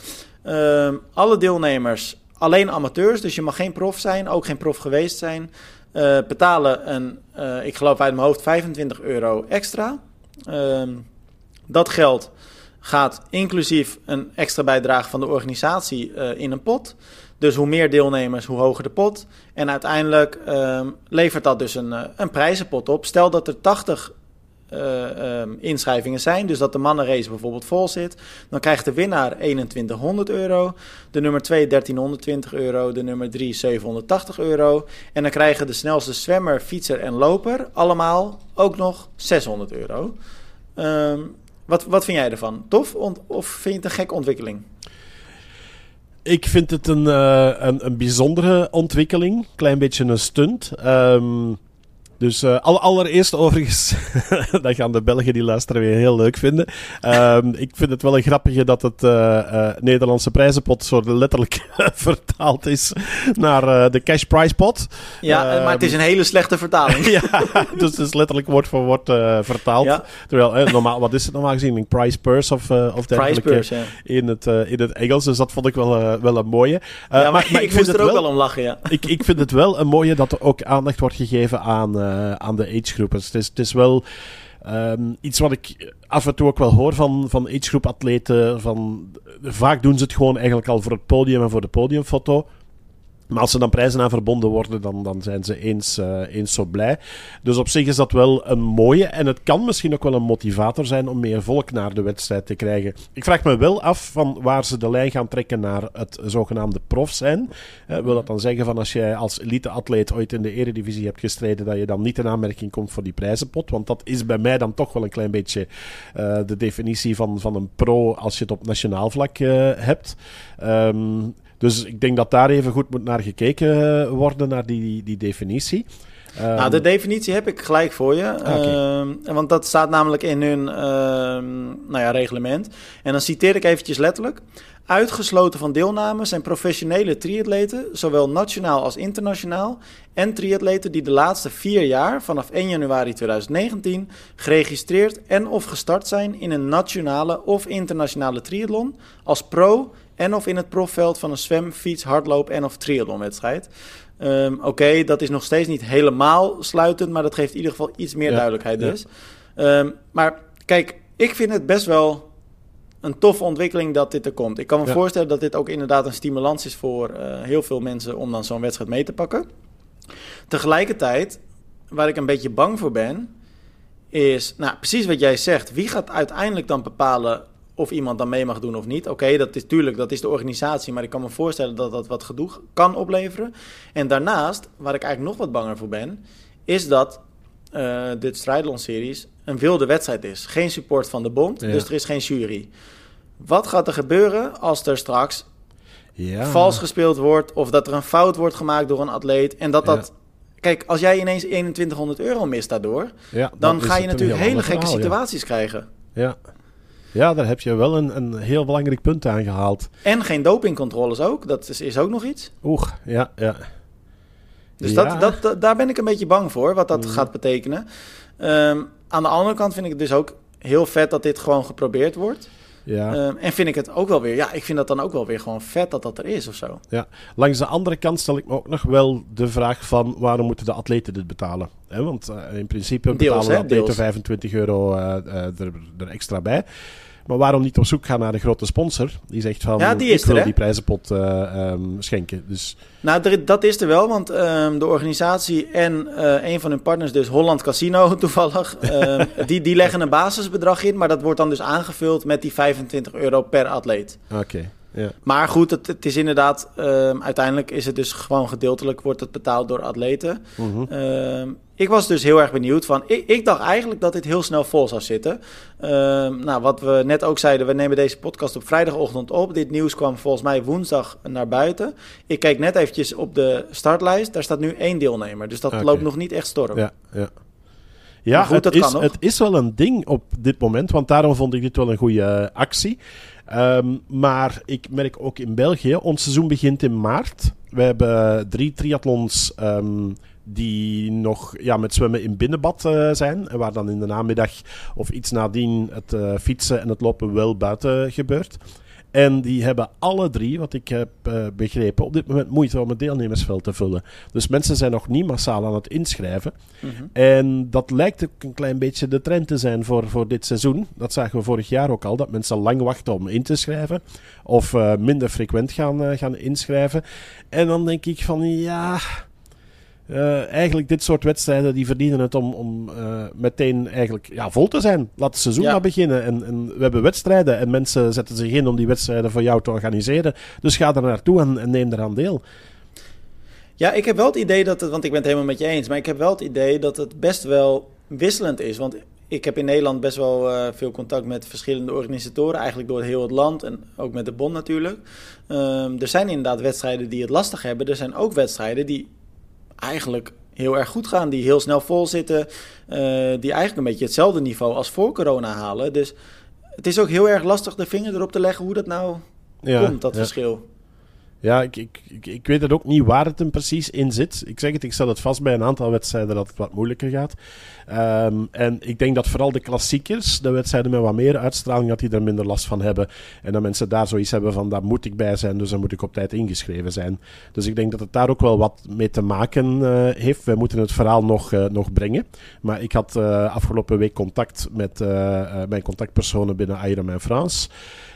Uh, alle deelnemers, alleen amateurs, dus je mag geen prof zijn, ook geen prof geweest zijn. Eh, betalen een, eh, ik geloof uit mijn hoofd, 25 euro extra. Ehm, dat geld gaat inclusief een extra bijdrage van de organisatie in een pot. Dus hoe meer deelnemers, hoe hoger de pot. En uiteindelijk um, levert dat dus een, uh, een prijzenpot op. Stel dat er 80 uh, um, inschrijvingen zijn, dus dat de mannenrace bijvoorbeeld vol zit, dan krijgt de winnaar 2100 euro, de nummer 2 1320 euro, de nummer 3 780 euro. En dan krijgen de snelste zwemmer, fietser en loper allemaal ook nog 600 euro. Um, wat, wat vind jij ervan? Tof of vind je het een gekke ontwikkeling? Ik vind het een, uh, een, een bijzondere ontwikkeling. Klein beetje een stunt. Um, dus uh, allereerst overigens, dat gaan de Belgen die luisteren weer heel leuk vinden. Um, ik vind het wel een grappige dat het uh, uh, Nederlandse prijzenpot zo letterlijk vertaald is naar de cash prize pot. Ja, maar het is een hele slechte vertaling. ja, dus het is letterlijk woord voor woord vertaald. Ja. Terwijl, normaal, wat is het normaal gezien? Een prize purse of, of dergelijke ja. in, het, in het Engels. Dus dat vond ik wel, wel een mooie. ja, maar, maar, maar ik, ik moest er ook wel, wel om lachen, ja. ik, ik vind het wel een mooie dat er ook aandacht wordt gegeven aan uh, aan de agegroepen. Dus het, is, het is wel um, iets wat ik af en toe ook wel hoor van, van agegroep atleten. Van, vaak doen ze het gewoon eigenlijk al voor het podium en voor de podiumfoto. Maar als er dan prijzen aan verbonden worden, dan, dan zijn ze eens, uh, eens zo blij. Dus op zich is dat wel een mooie. En het kan misschien ook wel een motivator zijn om meer volk naar de wedstrijd te krijgen. Ik vraag me wel af van waar ze de lijn gaan trekken naar het zogenaamde prof zijn. Uh, wil dat dan zeggen van als jij als elite-atleet ooit in de eredivisie hebt gestreden, dat je dan niet in aanmerking komt voor die prijzenpot? Want dat is bij mij dan toch wel een klein beetje uh, de definitie van, van een pro als je het op nationaal vlak hebt. Um, dus ik denk dat daar even goed moet naar gekeken eh, worden, naar die, die definitie. Nou, de definitie heb ik gelijk voor je. Okay. Uh, want dat staat namelijk in hun uh, nou ja, reglement. En dan citeer ik eventjes letterlijk. Uitgesloten van deelname zijn professionele triatleten, zowel nationaal als internationaal, en triatleten die de laatste vier jaar, vanaf 1 januari 2019, geregistreerd en of gestart zijn in een nationale of internationale triathlon als pro en of in het profveld van een zwem, fiets, hardloop en of triathlonwedstrijd. Um, Oké, okay, dat is nog steeds niet helemaal sluitend, maar dat geeft in ieder geval iets meer ja, duidelijkheid dus. Ja. Um, maar kijk, ik vind het best wel een toffe ontwikkeling dat dit er komt. Ik kan me ja. voorstellen dat dit ook inderdaad een stimulans is voor uh, heel veel mensen om dan zo'n wedstrijd mee te pakken. Tegelijkertijd, waar ik een beetje bang voor ben, is, nou precies wat jij zegt, wie gaat uiteindelijk dan bepalen of iemand dan mee mag doen of niet. Oké, okay, dat is tuurlijk, dat is de organisatie, maar ik kan me voorstellen dat dat wat gedoe kan opleveren. En daarnaast, waar ik eigenlijk nog wat banger voor ben, is dat uh, dit Strijdlon Series een wilde wedstrijd is. Geen support van de bond, ja. dus er is geen jury. Wat gaat er gebeuren als er straks Ja. vals gespeeld wordt of dat er een fout wordt gemaakt door een atleet en dat Ja. dat... Kijk, als jij ineens 2100 euro mist daardoor, dan ga je natuurlijk hele gekke verhaal, situaties krijgen. Ja. Ja, daar heb je wel een, een heel belangrijk punt aangehaald. En geen dopingcontroles ook, dat is, is ook nog iets. Oeh, ja, ja. Dus Ja. dat, dat, dat- daar ben ik een beetje bang voor, wat dat Mhm. gaat betekenen. Ehm, aan de andere kant vind ik het dus ook heel vet dat dit gewoon geprobeerd wordt. ja. Ehm, en vind ik het ook wel weer, ja, ik vind dat dan ook wel weer gewoon vet dat dat er is of zo. Langs de andere kant stel ik me ook nog wel de vraag van waarom moeten de atleten dit betalen? Want eh, in principe Deels, betalen de hè, atleten deels. 25 euro eh, eh, er, er extra bij. Maar waarom niet op zoek gaan naar de grote sponsor? Die zegt van, Ja, die is ik wil er, die prijzenpot eh, ehm, schenken. Dus Nou, er- dat is er wel, want ehm, de organisatie en eh, een van hun partners, dus Holland Casino toevallig, ehm, die, die leggen een basisbedrag in, maar dat wordt dan dus aangevuld met die 25 euro per atleet. oké. Ja. Maar goed, het, het is inderdaad, uiteindelijk is het dus gewoon gedeeltelijk wordt het betaald door atleten. Mhm. Ik was dus heel erg benieuwd van. Ik, ik dacht eigenlijk dat dit heel snel vol zou zitten. Ehm, nou, wat we net ook zeiden, we nemen deze podcast op vrijdagochtend op. Dit nieuws kwam volgens mij woensdag naar buiten. Ik keek net eventjes op de startlijst. Daar staat nu één deelnemer. Dus dat loopt nog niet echt storm. Ja, ja. Ja, goed, het, is, het is wel een ding op dit moment, want daarom vond ik dit wel een goede eh, actie. Ehm, maar ik merk ook in België, ons seizoen begint in maart. We hebben drie triathlons ehm, die nog ja, met zwemmen in binnenbad eh, zijn. En waar dan in de namiddag of iets nadien het eh, fietsen en het lopen wel buiten gebeurt. En die hebben alle drie, wat ik heb eh, begrepen, op dit moment moeite om het deelnemersveld te vullen. Dus mensen zijn nog niet massaal aan het inschrijven. Mhm. En dat lijkt ook een klein beetje de trend te zijn voor, voor dit seizoen. Dat zagen we vorig jaar ook al, dat mensen lang wachten om in te schrijven. Of minder frequent gaan, gaan inschrijven. En dan denk ik van ja. Eh, eigenlijk dit soort wedstrijden die verdienen het om, om eh, meteen eigenlijk ja, vol te zijn. Laat het seizoen Ja. maar beginnen. En, en we hebben wedstrijden en mensen zetten zich in om die wedstrijden voor jou te organiseren. Dus ga er naartoe en, en neem eraan deel. Ja, ik heb wel het idee dat het, want ik ben het helemaal met je eens, maar ik heb wel het idee dat het best wel wisselend is. Want ik heb in Nederland best wel eh, veel contact met verschillende organisatoren, eigenlijk door heel het land en ook met de bond natuurlijk. Ehm, er zijn inderdaad wedstrijden die het lastig hebben. Er zijn ook wedstrijden die eigenlijk heel erg goed gaan, die heel snel vol zitten, eh, die eigenlijk een beetje hetzelfde niveau als voor corona halen. Dus het is ook heel erg lastig de vinger erop te leggen hoe dat nou Ja, komt, dat ja. verschil. Ja, ik, ik, ik, weet het ook niet waar het hem precies in zit. Ik zeg het, ik stel het vast bij een aantal wedstrijden dat het wat moeilijker gaat. Ehm, en ik denk dat vooral de klassiekers, de wedstrijden met wat meer uitstraling, dat die er minder last van hebben. En dat mensen daar zoiets hebben van, daar moet ik bij zijn, dus dan moet ik op tijd ingeschreven zijn. Dus ik denk dat het daar ook wel wat mee te maken eh, heeft. Wij moeten het verhaal nog, eh, nog brengen. Maar ik had eh, afgelopen week contact met mijn contactpersonen binnen Ironman France.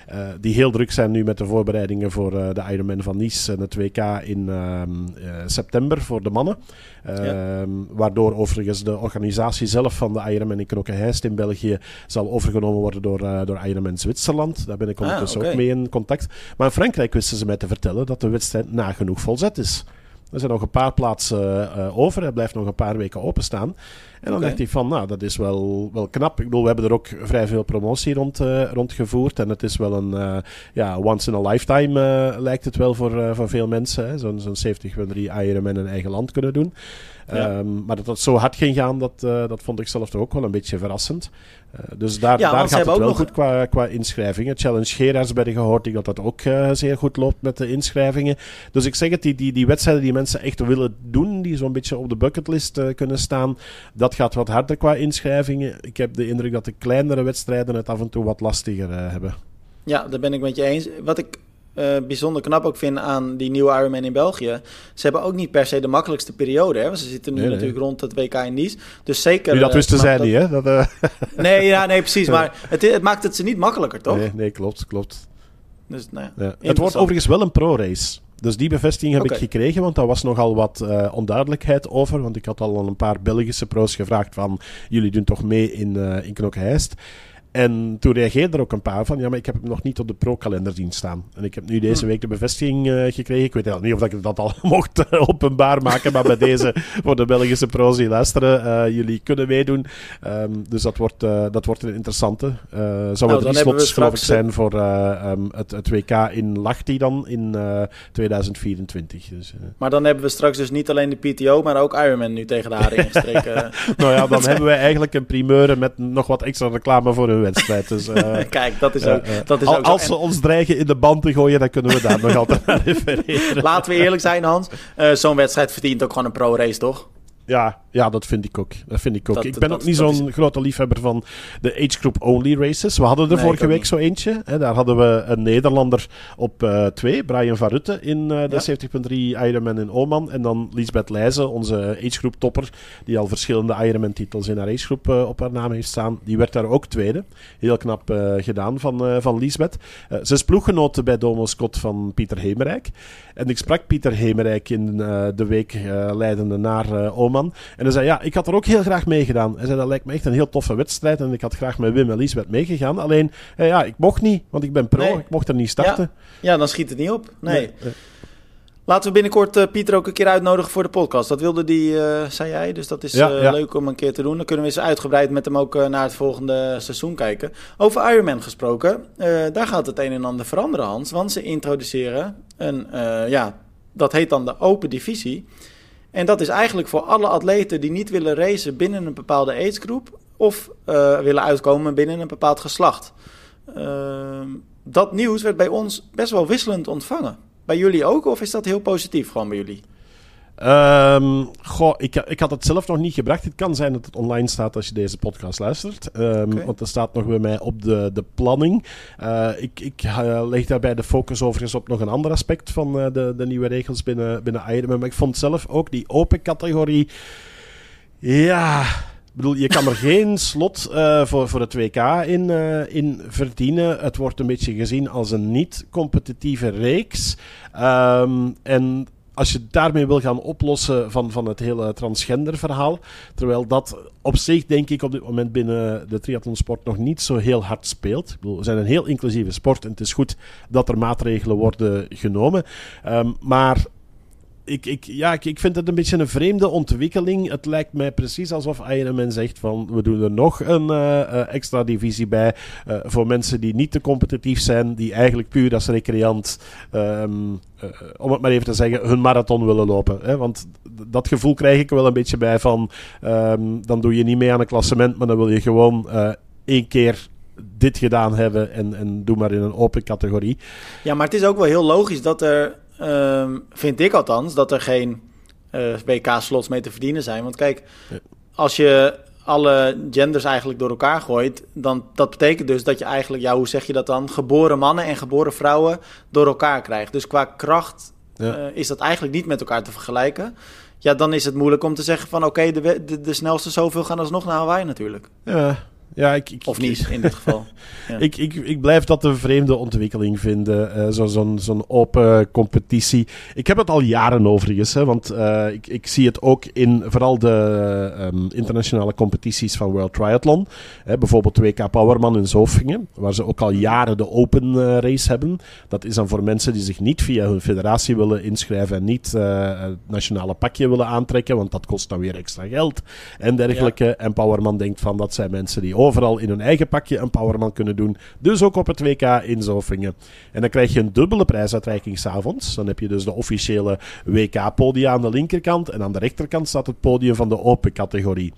Eh, die heel druk zijn nu met de voorbereidingen voor eh, de Ironman van Nice en het WK in ehm, eh, september voor de mannen. Ehm, Waardoor overigens de organisatie zelf van de Ironman in Knokke-Heist in België zal overgenomen worden door, door Ironman Zwitserland. Daar ben ik Ah, ondertussen oké. ook mee in contact. Maar in Frankrijk wisten ze mij te vertellen dat de wedstrijd nagenoeg volzet is. Er zijn nog een paar plaatsen eh, over. Hij blijft nog een paar weken openstaan. En dan dacht ik van, nou, dat is wel, wel knap. Ik bedoel, we hebben er ook vrij veel promotie rond, eh, rondgevoerd. En het is wel een, eh, ja, once in a lifetime lijkt het wel voor, voor veel mensen. Zo'n zo'n 70 van drie Ironman in eigen land kunnen doen. Ja. Ehm, maar dat het zo hard ging gaan, dat, eh, dat vond ik zelf toch ook wel een beetje verrassend. Eh, dus daar, Ja, daar gaat het wel nog- goed qua, qua inschrijvingen. Challenge Gerardsbergen hoort ik dat dat ook eh, zeer goed loopt met de inschrijvingen. Dus ik zeg het, die, die, die wedstrijden die mensen echt willen doen, die zo'n beetje op de bucketlist kunnen staan, dat gaat wat harder qua inschrijvingen. Ik heb de indruk dat de kleinere wedstrijden het af en toe wat lastiger hebben. Ja, daar ben ik met je eens. Wat ik eh, bijzonder knap ook vind aan die nieuwe Ironman in België. Ze hebben ook niet per se de makkelijkste periode. Hè? Want ze zitten nu Nee, nee. natuurlijk rond het WK in Nice. Dus zeker... nu dat eh, wisten zij niet, hè? Dat, eh, Nee, ja, nee, precies. Maar het, het maakt het ze niet makkelijker, toch? nee, nee, klopt, klopt. Dus, nou ja. Ja. Het wordt overigens wel een pro-race. Dus die bevestiging heb ik gekregen, want daar was nogal wat onduidelijkheid over. Want ik had al een paar Belgische pro's gevraagd van, jullie doen toch mee in, eh in? En toen reageerden er ook een paar van, ja, maar ik heb hem nog niet op de pro-kalender zien staan. En ik heb nu deze week de bevestiging uh, gekregen. Ik weet niet of ik dat al mocht uh, openbaar maken, maar bij deze, voor de Belgische pro's die luisteren, uh, jullie kunnen meedoen. Um, dus dat wordt, dat wordt een interessante. zou nou, drie slots, geloof ik, zijn voor um, het, het, WK in Lahti dan in 2024. Dus, maar dan hebben we straks dus niet alleen de PTO, maar ook Ironman nu tegen de gestreken. nou ja, dan hebben we eigenlijk een primeur met nog wat extra reclame voor hun wedstrijd. Dus, uh, Kijk, dat is ook, uh, dat is al, ook Als ze ons dreigen in de band te gooien, dan kunnen we daar nog altijd naar refereren. Laten we eerlijk zijn, Hans. Uh, Zo'n wedstrijd verdient ook gewoon een pro-race, toch? Ja, ja, dat vind ik ook. Dat vind ik ook. ik ben ook niet zo'n grote liefhebber van de age group only races. We hadden er vorige week zo eentje. Hè. Daar hadden we een Nederlander op uh, twee, Brian Van Rutte, in uh, de ja. 70.3 Ironman in Oman. En dan Lisbeth Leijzen, onze age group topper, die al verschillende Ironman titels in haar age group uh, op haar naam heeft staan. Die werd daar ook tweede. Heel knap gedaan van, van Lisbeth. ze is ploeggenote bij Domo Scott van Pieter Hemerijk. En ik sprak Pieter Hemerijk in de week leidende naar Oman. En hij zei, ja, ik had er ook heel graag meegedaan. Hij zei, dat lijkt me echt een heel toffe wedstrijd. En ik had graag met Wim en Liesbeth meegegaan. Alleen, ja, ik mocht niet, want ik ben pro. Ik mocht er niet starten. Ja. ja, dan schiet het niet op. Nee. Laten we binnenkort uh, Pieter ook een keer uitnodigen voor de podcast. Dat wilde die, uh, zei jij. Dus dat is ja, uh, ja. leuk om een keer te doen. Dan kunnen we eens uitgebreid met hem ook naar het volgende seizoen kijken. Over Ironman gesproken. daar gaat het een en ander veranderen, Hans. Want ze introduceren een, ja, dat heet dan de open divisie. En dat is eigenlijk voor alle atleten die niet willen racen binnen een bepaalde agegroep of uh, willen uitkomen binnen een bepaald geslacht. Uh, dat nieuws werd bij ons best wel wisselend ontvangen. Bij jullie ook, of is dat heel positief gewoon bij jullie? Um, goh, ik, ik had het zelf nog niet gebracht. Het kan zijn dat het online staat als je deze podcast luistert. Um, okay. Want er staat nog bij mij op de, de planning. Uh, ik ik uh, leg daarbij de focus overigens op nog een ander aspect van uh, de, de nieuwe regels binnen, binnen Ironman. Maar ik vond zelf ook die open categorie... Ja... Ik bedoel, je kan er geen slot uh, voor, voor het WK in, uh, in verdienen. Het wordt een beetje gezien als een niet-competitieve reeks. Um, en als je daarmee wil gaan oplossen van, van het hele transgender verhaal, terwijl dat op zich denk ik op dit moment binnen de triathlonsport nog niet zo heel hard speelt. Ik bedoel, we zijn een heel inclusieve sport en het is goed dat er maatregelen worden genomen. Um, maar ik, ik, ja, ik, ik vind het een beetje een vreemde ontwikkeling. Het lijkt mij precies alsof Ironman zegt van we doen er nog een uh, extra divisie bij uh, voor mensen die niet te competitief zijn, die eigenlijk puur als recreant, um, om het maar even te zeggen, hun marathon willen lopen. Hè? Want dat gevoel krijg ik wel een beetje bij van um, dan doe je niet mee aan een klassement, maar dan wil je gewoon één keer dit gedaan hebben en, en doe maar in een open categorie. Ja, maar het is ook wel heel logisch dat er um, vind ik althans, dat er geen uh, eh, WK-slots mee te verdienen zijn. Want kijk, als je alle genders eigenlijk door elkaar gooit, dan dat betekent dus dat je eigenlijk, ja, hoe zeg je dat dan, geboren mannen en geboren vrouwen door elkaar krijgt. Dus qua kracht ja. uh, is dat eigenlijk niet met elkaar te vergelijken. Ja, dan is het moeilijk om te zeggen van oké, okay, de, de, de, snelste zoveel gaan alsnog naar Hawaii natuurlijk. Ja, ja, ik, ik, of niet, in dit geval. Ja. ik, ik, ik blijf dat een vreemde ontwikkeling vinden. Uh, Zo'n zo open competitie. Ik heb het al jaren overigens. Hè, want uh, ik, ik zie het ook in vooral de um, internationale competities van World Triathlon. Hè, bijvoorbeeld WK Powerman in Zofingen. Waar ze ook al jaren de open uh, race hebben. Dat is dan voor mensen die zich niet via hun federatie willen inschrijven. En niet het nationale pakje willen aantrekken. Want dat kost dan weer extra geld. En dergelijke. Ja. En Powerman denkt van dat zijn mensen die overal in hun eigen pakje een powerman kunnen doen. Dus ook op het WK in Zofingen. En dan krijg je een dubbele prijsuitreiking s'avonds. Dan heb je dus de officiële WK-podia aan de linkerkant. En aan de rechterkant staat het podium van de open categorie.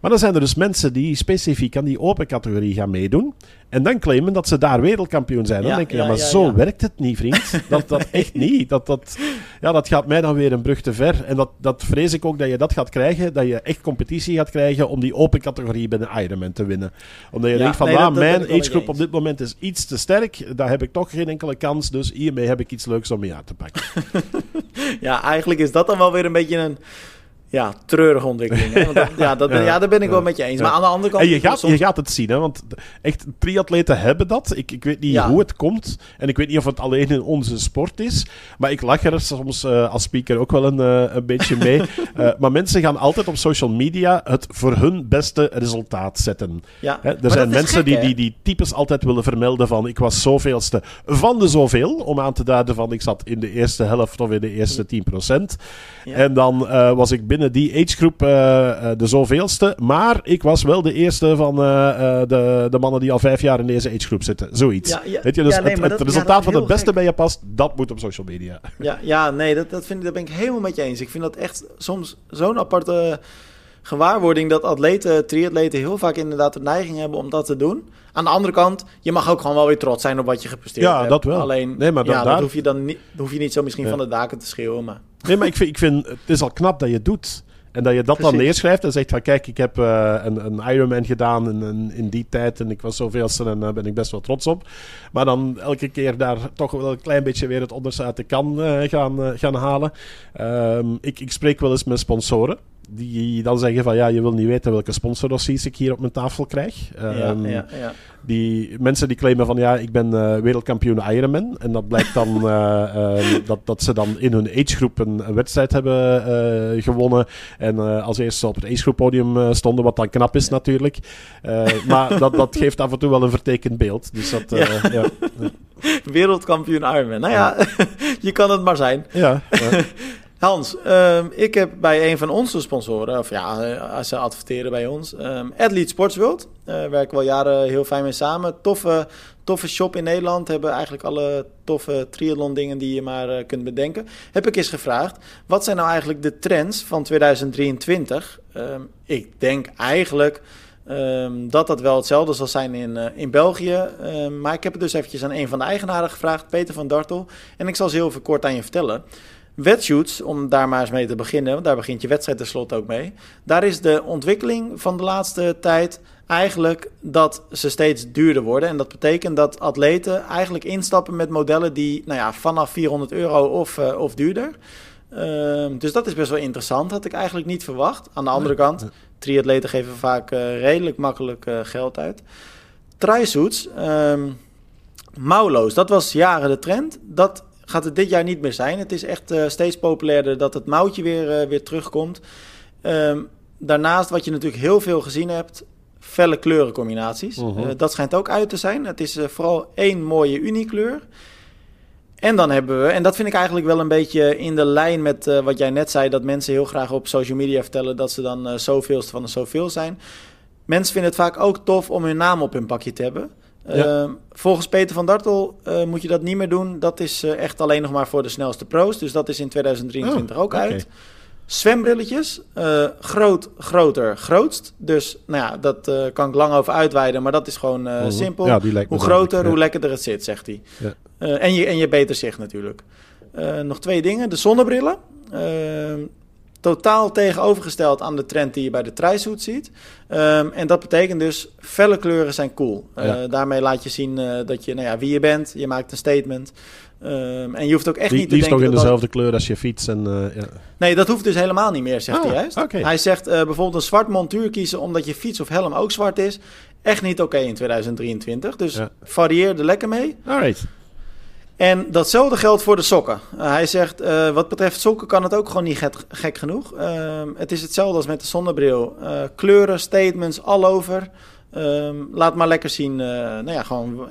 Maar dan zijn er dus mensen die specifiek aan die open categorie gaan meedoen. En dan claimen dat ze daar wereldkampioen zijn. Dan ja, denk je, ja, maar ja, zo werkt het niet, vriend. Dat, dat echt niet. Dat, dat, ja, dat gaat mij dan weer een brug te ver. En dat, dat vrees ik ook dat je dat gaat krijgen. Dat je echt competitie gaat krijgen om die open categorie bij de Ironman te winnen. Omdat je denkt van, nee, ah, mijn agegroep op dit moment is iets te sterk. Daar heb ik toch geen enkele kans. Dus hiermee heb ik iets leuks om mee aan te pakken. ja, eigenlijk is dat dan wel weer een beetje een ja, treurige ontwikkeling. Hè? Want dat- ja, dat, ben- ja, daar ben ik wel met je eens. Maar aan de andere kant... En je gaat, soms- je gaat het zien, hè? want echt triatleten hebben dat. Ik, ik weet niet hoe het komt. En ik weet niet of het alleen in onze sport is. Maar ik lach er soms eh, als speaker ook wel een, eh, een beetje mee. Eh, maar mensen gaan altijd op social media het voor hun beste resultaat zetten. ja. Hè, er Maar zijn mensen gek, die, die die types altijd willen vermelden van ik was zoveelste van de zoveel. Om aan te duiden van ik zat in de eerste helft of in de eerste 10%. Ja. En dan was ik binnen die agegroep eh, de zoveelste. Maar ik was wel de eerste van eh, de, de mannen die al vijf jaar in deze agegroep zitten. Zoiets. Ja, ja. Weet je, dus Ja, nee, het, dat- ja, resultaat dat van het beste gek. bij je past, dat moet op social media. Ja, ja nee, dat, dat vind ik, daar ben ik helemaal met je eens. Ik vind dat echt soms zo'n aparte gewaarwording dat atleten, triatleten heel vaak inderdaad de neiging hebben om dat te doen. Aan de andere kant, je mag ook gewoon wel weer trots zijn op wat je gepresteerd Ja, hebt. dat wel. Alleen, Nee, maar ja, dan dat daar- hoef je dan niet, hoef je niet zo misschien Ja. van de daken te schreeuwen. Maar Nee, maar ik vind, ik vind het is al knap dat je het doet. En dat je dat dan neerschrijft en zegt van kijk, ik heb eh, een, een Ironman gedaan in, in, in die tijd en ik was zoveelste en daar ben ik best wel trots op. Maar dan elke keer daar toch wel een klein beetje weer het onderste uit de kan eh, gaan, eh, gaan halen. Ehm, ik, ik spreek wel eens met sponsoren. Die dan zeggen van ja, je wil niet weten welke sponsordossiers ik hier op mijn tafel krijg. ja, Ehm, ja, ja. die mensen die claimen van ja, ik ben eh, wereldkampioen Ironman. En dat blijkt dan eh, eh, dat, dat ze dan in hun agegroep een, een wedstrijd hebben eh, gewonnen. En als eerste op het agegroep podium stonden, wat dan knap is natuurlijk. Maar dat, dat geeft af en toe wel een vertekend beeld. Dus dat, ja. Wereldkampioen Ironman. Nou ja, je kan het maar zijn. Ja. Hans, ehm, ik heb bij een van onze sponsoren, of ja, eh, als ze adverteren bij ons, ehm Athlete Sports World. Eh werken we al jaren heel fijn mee samen. Toffe, toffe shop in Nederland. Hebben eigenlijk alle toffe triathlon dingen die je maar eh, kunt bedenken. Heb ik eens gevraagd, wat zijn nou eigenlijk de trends van 2023? Ehm, ik denk eigenlijk dat dat wel hetzelfde zal zijn in, eh, in België. Maar ik heb het dus eventjes aan een van de eigenaren gevraagd, Peter van Dartel. En ik zal ze heel even kort aan je vertellen. Wetshoots, om daar maar eens mee te beginnen, want daar begint je wedstrijd tenslotte ook mee. Daar is de ontwikkeling van de laatste tijd eigenlijk dat ze steeds duurder worden. En dat betekent dat atleten eigenlijk instappen met modellen die nou ja, vanaf 400 euro of, eh, of duurder. Ehm, dus dat is best wel interessant, had ik eigenlijk niet verwacht. Aan de andere kant, triatleten geven vaak eh, redelijk makkelijk eh, geld uit. Trisuits, mouwloos, dat was jaren de trend. Dat gaat het dit jaar niet meer zijn. Het is echt eh, steeds populairder dat het mouwtje weer, eh, weer terugkomt. Ehm, daarnaast, wat je natuurlijk heel veel gezien hebt, felle kleurencombinaties. Mhm. Eh, dat schijnt ook uit te zijn. Het is vooral één mooie uniekleur. En dan hebben we, en dat vind ik eigenlijk wel een beetje in de lijn met wat jij net zei, dat mensen heel graag op social media vertellen dat ze dan zoveelste van de zoveel zijn. Mensen vinden het vaak ook tof om hun naam op hun pakje te hebben. Ja. Ehm, volgens Peter van Dartel eh, moet je dat niet meer doen. Dat is eh, echt alleen nog maar voor de snelste pro's. Dus dat is in 2023 Oh, ook uit. Zwembrilletjes, eh, groot, groter, grootst. Dus nou ja, dat kan ik lang over uitweiden, maar dat is gewoon Mhm. simpel. Ja, hoe groter, ja. hoe lekkerder het zit, zegt hij. Ja. En, je, en je beter zicht natuurlijk. Nog twee dingen. De zonnebrillen. Totaal tegenovergesteld aan de trend die je bij de trisuit ziet. Ehm, en dat betekent dus, felle kleuren zijn cool. Eh, Ja. Daarmee laat je zien eh, dat je, nou ja, wie je bent. Je maakt een statement. Ehm, en je hoeft ook echt Die, niet te die is denken in dat- dezelfde kleur als je fiets. En, eh, ja. Nee, dat hoeft dus helemaal niet meer, zegt Ah, hij juist. Hij zegt bijvoorbeeld een zwart montuur kiezen omdat je fiets of helm ook zwart is. Echt niet oké in 2023. Dus Ja. varieer er lekker mee. Alright. En datzelfde geldt voor de sokken. Uh, hij zegt, uh, wat betreft sokken kan het ook gewoon niet gek, genoeg. Uh, het is hetzelfde als met de zonnebril. Uh, kleuren, statements, all over. Um, laat maar lekker zien, nou ja, gewoon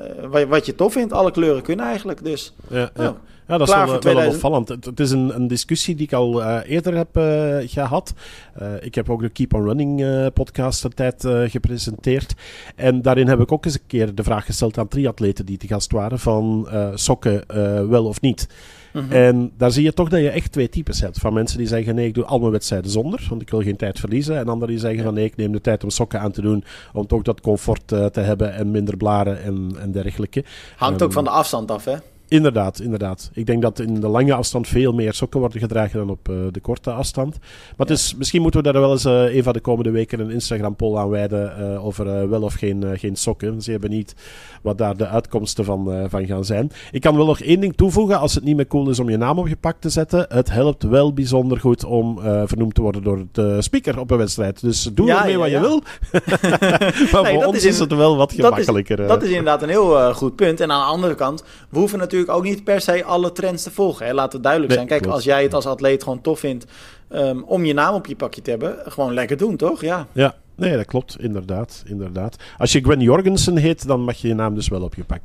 wat je tof vindt. Alle kleuren kunnen eigenlijk, dus... Ja, ja. Ja, dat is wel, 2000. opvallend. Het, het is een, een discussie die ik al eh, eerder heb eh, gehad. Eh, ik heb ook de Keep on Running eh, podcast een tijd eh, gepresenteerd. En daarin heb ik ook eens een keer de vraag gesteld aan triatleten die te gast waren van eh, sokken eh, wel of niet. Mhm. En daar zie je toch dat je echt twee types hebt. Van mensen die zeggen nee, ik doe al mijn wedstrijden zonder, want ik wil geen tijd verliezen. En anderen die zeggen van nee, ik neem de tijd om sokken aan te doen, om toch dat comfort eh, te hebben en minder blaren en, en dergelijke. Hangt Ehm, ook van de afstand af, hè? Inderdaad, inderdaad. Ik denk dat in de lange afstand veel meer sokken worden gedragen dan op uh, de korte afstand. Maar ja. is, misschien moeten we daar wel eens uh, een van de komende weken een Instagram-poll aan wijden uh, over wel of geen, geen sokken. Zeer benieuwd wat daar de uitkomsten van, van gaan zijn. Ik kan wel nog één ding toevoegen, als het niet meer cool is om je naam op je pak te zetten. Het helpt wel bijzonder goed om vernoemd te worden door de speaker op een wedstrijd. Dus doe ja, ermee ja, wat je wil. maar nee, voor ons is, is, het wel wat gemakkelijker. Dat is, dat is inderdaad een heel goed punt. En aan de andere kant, we hoeven natuurlijk ook niet per se alle trends te volgen. Hè? Laat het duidelijk zijn. Kijk, als jij het als atleet gewoon tof vindt um, om je naam op je pakje te hebben, gewoon lekker doen, toch? Ja. Ja, nee, dat klopt. Inderdaad, inderdaad. Als je Gwen Jorgensen heet, dan mag je je naam dus wel op je pak.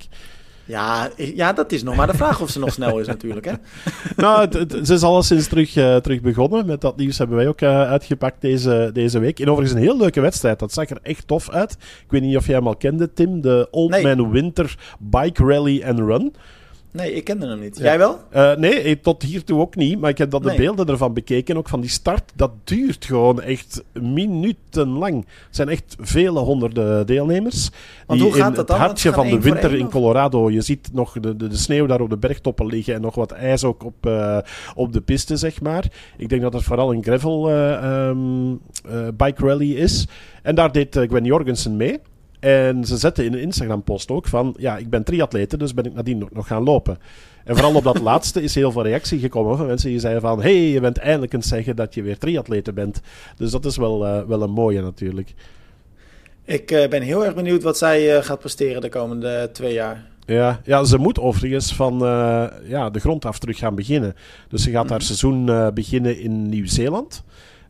Ja, ja, dat is nog maar de vraag of ze nog snel is natuurlijk. Hè? nou, ze is alleszins terug, uh, terug begonnen. Met dat nieuws hebben wij ook uh, uitgepakt deze, deze week. En overigens een heel leuke wedstrijd. Dat zag er echt tof uit. Ik weet niet of jij hem al kende, Tim. De Old nee. Man Winter Bike Rally and Run. Nee, ik kende hem niet. Jij wel? Uh, nee, tot hiertoe ook niet. Maar ik heb dat de beelden ervan bekeken, ook van die start. Dat duurt gewoon echt minutenlang. Het zijn echt vele honderden deelnemers. Want hoe gaat dat dan? Het hartje van de winter in Colorado. Je ziet nog de, de, de, sneeuw daar op de bergtoppen liggen en nog wat ijs ook op, uh, op de piste, zeg maar. Ik denk dat het vooral een gravel uh, um, bike rally is. En daar deed Gwen Jorgensen mee. En ze zetten in een Instagram-post ook van, ja, ik ben triatlete, dus ben ik nadien nog gaan lopen. En vooral op dat laatste is heel veel reactie gekomen van mensen die zeiden van, hey, je bent eindelijk aan het zeggen dat je weer triatlete bent. Dus dat is wel, uh, wel een mooie natuurlijk. Ik uh, ben heel erg benieuwd wat zij uh, gaat presteren de komende twee jaar. Ja, ja, ze moet overigens van ja, de grond af terug gaan beginnen. Dus ze gaat haar mhm. seizoen beginnen in Nieuw-Zeeland.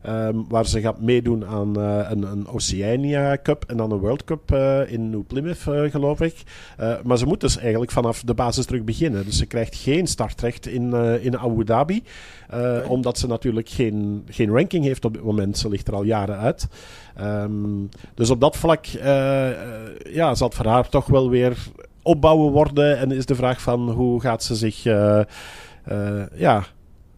Um, waar ze gaat meedoen aan uh, een, een, Oceania Cup en dan een World Cup uh, in New Plymouth, uh, geloof ik. maar ze moet dus eigenlijk vanaf de basis terug beginnen. Dus ze krijgt geen startrecht in, in Abu Dhabi. Okay. Omdat ze natuurlijk geen, geen ranking heeft op dit moment. Ze ligt er al jaren uit. Um, dus op dat vlak ja, zal het voor haar toch wel weer opbouwen worden. En is de vraag van hoe gaat ze zich ja,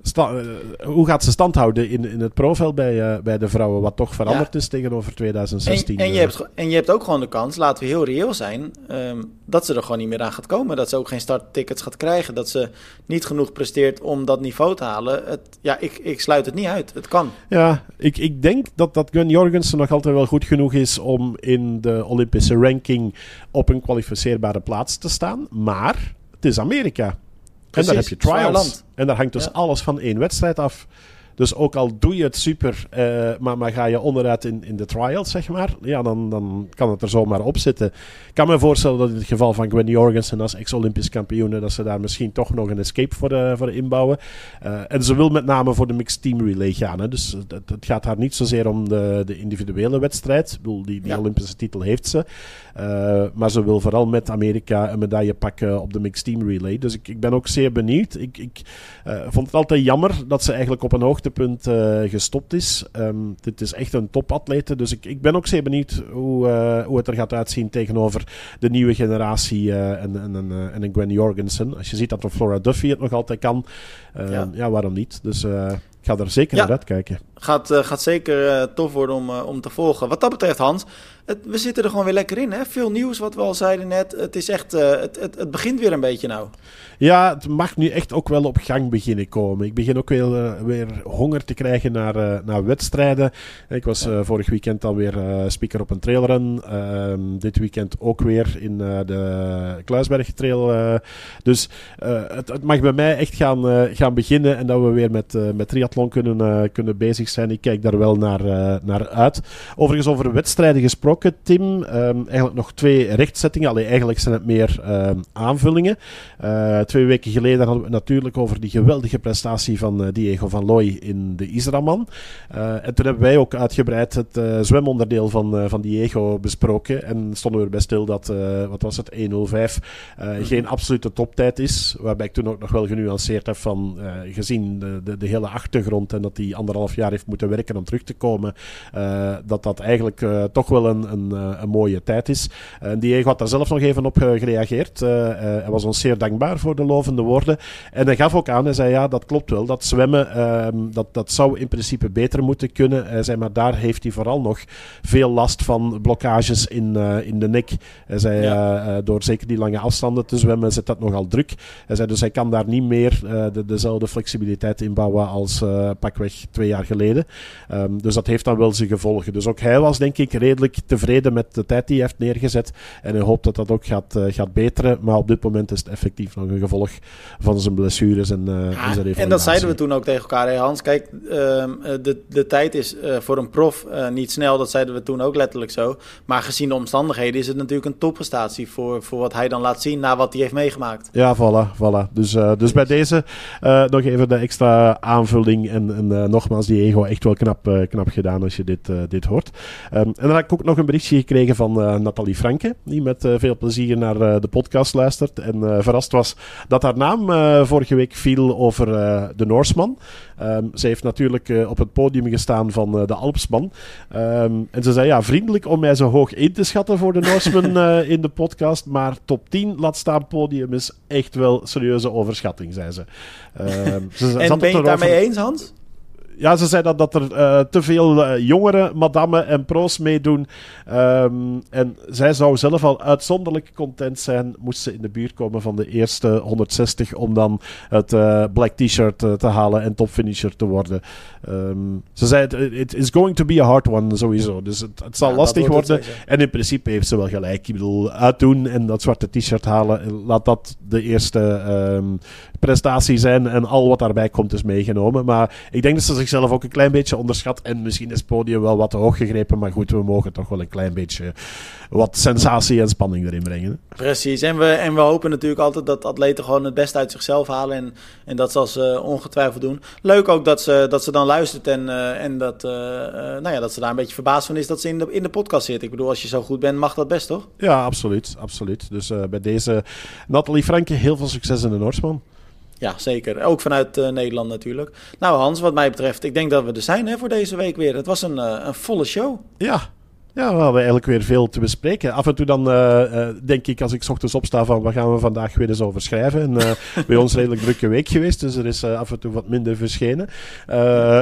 Sta, uh, hoe gaat ze stand houden in, in het profil bij, uh, bij de vrouwen, wat toch veranderd ja. is tegenover 2016? En, en, je hebt, en je hebt ook gewoon de kans, laten we heel reëel zijn, um, dat ze er gewoon niet meer aan gaat komen. Dat ze ook geen starttickets gaat krijgen. Dat ze niet genoeg presteert om dat niveau te halen. Het, ja, ik, ik sluit het niet uit. Het kan. Ja, ik, ik denk dat, dat Gun Jorgensen nog altijd wel goed genoeg is om in de Olympische ranking op een kwalificeerbare plaats te staan. Maar het is Amerika. Precies, en daar heb je trials. En daar hangt dus alles van één wedstrijd af. Dus ook al doe je het super, uh, maar, maar ga je onderuit in, in de trials, zeg maar, ja, dan, dan kan het er zomaar op zitten. Ik kan me voorstellen dat in het geval van Gwen Jorgensen als ex-Olympisch kampioene, dat ze daar misschien toch nog een escape voor, de, voor inbouwen. Uh, en ze wil met name voor de mixed team relay gaan. Hè. Dus het, het, gaat haar niet zozeer om de, de individuele wedstrijd. Ik bedoel, die, die ja. Olympische titel heeft ze. Maar ze wil vooral met Amerika een medaille pakken op de mixed team relay. Dus ik, ik ben ook zeer benieuwd. Ik, ik vond het altijd jammer dat ze eigenlijk op een hoogte hoogtepunt uh, gestopt is. Um, dit is echt een topatlete, dus ik, ik ben ook zeer benieuwd hoe, uh, hoe het er gaat uitzien tegenover de nieuwe generatie uh, en, en, en, en een Gwen Jorgensen. Als je ziet dat een Flora Duffy het nog altijd kan, ja. ja. waarom niet? Dus ik ga er zeker naar uitkijken. Gaat, gaat zeker tof worden om, om te volgen. Wat dat betreft, Hans, het, we zitten er gewoon weer lekker in. Hè? Veel nieuws, wat we al zeiden net. Het, is echt, het, het, het begint weer een beetje nou. Ja, het mag nu echt ook wel op gang beginnen komen. Ik begin ook weer, weer honger te krijgen naar, naar wedstrijden. Ik was vorig weekend alweer speaker op een trailrun. Ehm, dit weekend ook weer in de Kluisberg Trail. dus het, het, mag bij mij echt gaan, gaan beginnen en dat we weer met, met triathlon kunnen, kunnen bezig zijn. Ik kijk daar wel naar, naar uit. Overigens over wedstrijden gesproken, Tim. Um, eigenlijk nog twee rechtzettingen. Allee, eigenlijk zijn het meer um, aanvullingen twee weken geleden hadden we het natuurlijk over die geweldige prestatie van uh, Diego van Looy in de Israman. En toen hebben wij ook uitgebreid het zwemonderdeel van, van Diego besproken. En stonden we erbij stil dat, wat was het, 1.05 geen absolute toptijd is. Waarbij ik toen ook nog wel genuanceerd heb van, gezien de, de, de, hele achtergrond en dat hij anderhalf jaar heeft moeten werken om terug te komen, dat dat eigenlijk toch wel een, een, een, een mooie tijd is. En Diego had daar zelf nog even op gereageerd. hij was ons zeer dankbaar voor de lovende woorden. En hij gaf ook aan, hij zei ja, dat klopt wel. Dat zwemmen, ehm, dat, dat zou in principe beter moeten kunnen. Hij zei, maar daar heeft hij vooral nog veel last van blokkages in, in de nek. Hij zei, door zeker die lange afstanden te zwemmen, zit dat nogal druk. Hij zei, dus hij kan daar niet meer de, dezelfde flexibiliteit inbouwen als pakweg twee jaar geleden. Ehm, dus dat heeft dan wel zijn gevolgen. Dus ook hij was denk ik redelijk tevreden met de tijd die hij heeft neergezet. En hij hoopt dat dat ook gaat, uh, gaat beteren. Maar op dit moment is het effectief nog een gevolg van zijn blessures en, uh, ja, en zijn En dat zeiden we toen ook tegen elkaar. Hey Hans, kijk, ehm, eh, de, de tijd is voor een prof niet snel. Dat zeiden we toen ook letterlijk zo. Maar gezien de omstandigheden is het natuurlijk een topprestatie voor, voor wat hij dan laat zien na wat hij heeft meegemaakt. Ja, voilà. voilà. Dus, dus bij deze nog even de extra aanvulling. En, en nogmaals, die echt wel knap, knap gedaan als je dit, dit hoort. Um, en dan heb ik ook nog een berichtje gekregen van uh, Nathalie Franke, die met veel plezier naar de podcast luistert en verrast was dat haar naam vorige week viel over de Norsman. Um, ze heeft natuurlijk op het podium gestaan van de Alpsman. Um, en ze zei ja, vriendelijk om mij zo hoog in te schatten voor de Norsman in de podcast, maar top 10 laat staan podium is echt wel serieuze overschatting, zei ze. ze en ben je het daarmee eens, Hans? Ja, ze zei dat, dat er uh, te veel uh, jongere madammen en pro's meedoen. Um, en zij zou zelf al uitzonderlijk content zijn, moest ze in de buurt komen van de eerste 160 om dan het uh, black t-shirt te halen en topfinisher te worden. Um, ze zei, it is going to be a hard one, sowieso. Dus het, het zal ja, lastig worden. en in principe heeft ze wel gelijk. Ik bedoel, uitdoen en dat zwarte t-shirt halen, laat dat de eerste um, prestatie zijn. En al wat daarbij komt is meegenomen. Maar ik denk dat ze zichzelf ook een klein beetje onderschat. En misschien is het podium wel wat te hoog gegrepen. Maar goed, we mogen toch wel een klein beetje wat sensatie en spanning erin brengen. Precies. En we, en we hopen natuurlijk altijd dat atleten gewoon het beste uit zichzelf halen. En, en dat zal ze ongetwijfeld doen. Leuk ook dat ze, dat ze dan luistert. En, uh, en dat, uh, nou ja, dat ze daar een beetje verbaasd van is dat ze in de, in de podcast zit. Ik bedoel, als je zo goed bent, mag dat best, toch? Ja, absoluut. absoluut. Dus bij deze Nathalie Franke, heel veel succes in de Noordsman. Ja, zeker. Ook vanuit uh, Nederland natuurlijk. Nou Hans, wat mij betreft, ik denk dat we er zijn hè, voor deze week weer. Het was een, uh, een volle show. Ja, ja, we hadden eigenlijk weer veel te bespreken. Af en toe dan uh, denk ik, als ik ochtends opsta, van wat gaan we vandaag weer eens over schrijven. En uh, bij ons redelijk drukke week geweest, dus er is af en toe wat minder verschenen.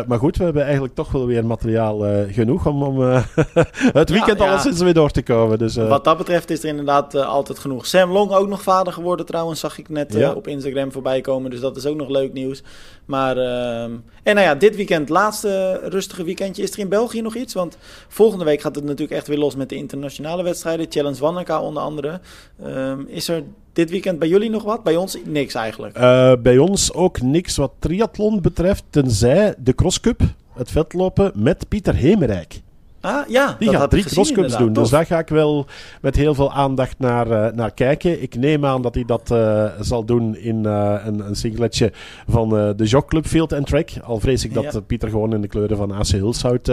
maar goed, we hebben eigenlijk toch wel weer materiaal genoeg om, om het weekend ja, ja. weer door te komen. Dus, wat dat betreft is er inderdaad altijd genoeg. Sam Long ook nog vader geworden trouwens, zag ik net ja. op Instagram voorbij komen. Dus dat is ook nog leuk nieuws. Maar, ehm, en nou ja, dit weekend, laatste rustige weekendje. Is er in België nog iets? Want volgende week gaat het natuurlijk echt weer los met de internationale wedstrijden. Challenge Wanaka onder andere. Um, is er dit weekend bij jullie nog wat? Bij ons niks eigenlijk. Uh, bij ons ook niks wat triathlon betreft. Tenzij de crosscup, het vetlopen met Pieter Hemerijk. Ah, ja, die gaat drie crosscups doen. Dus daar ga ik wel met heel veel aandacht naar, uh, naar kijken. Ik neem aan dat hij dat uh, zal doen in uh, een, een singletje van de Jogclub Field and Track. Al vrees ik dat ja. Pieter gewoon in de kleuren van AC Hulshout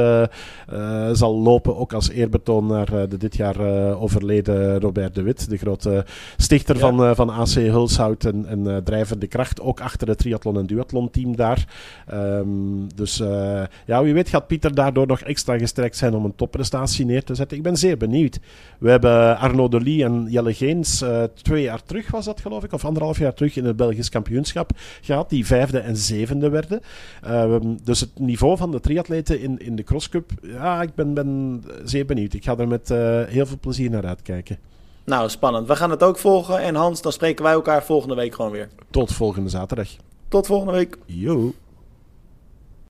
zal lopen. Ook als eerbetoon naar de dit jaar overleden Robert de Wit. De grote stichter ja. van, van AC Hulshout en, en drijvende kracht. Ook achter het triathlon en duathlon team daar. Um, dus ja, wie weet gaat Pieter daardoor nog extra gestrekt zijn om om een topprestatie neer te zetten. Ik ben zeer benieuwd. We hebben Arno de Lee en Jelle Geens uh, twee jaar terug, was dat geloof ik, of anderhalf jaar terug in het Belgisch kampioenschap gehad, die vijfde en zevende werden. Uh, dus het niveau van de triatleten in, in de crosscup, ja, ik ben, ben zeer benieuwd. Ik ga er met uh, heel veel plezier naar uitkijken. Nou, spannend. We gaan het ook volgen. En Hans, dan spreken wij elkaar volgende week gewoon weer. Tot volgende zaterdag. Tot volgende week. Yo.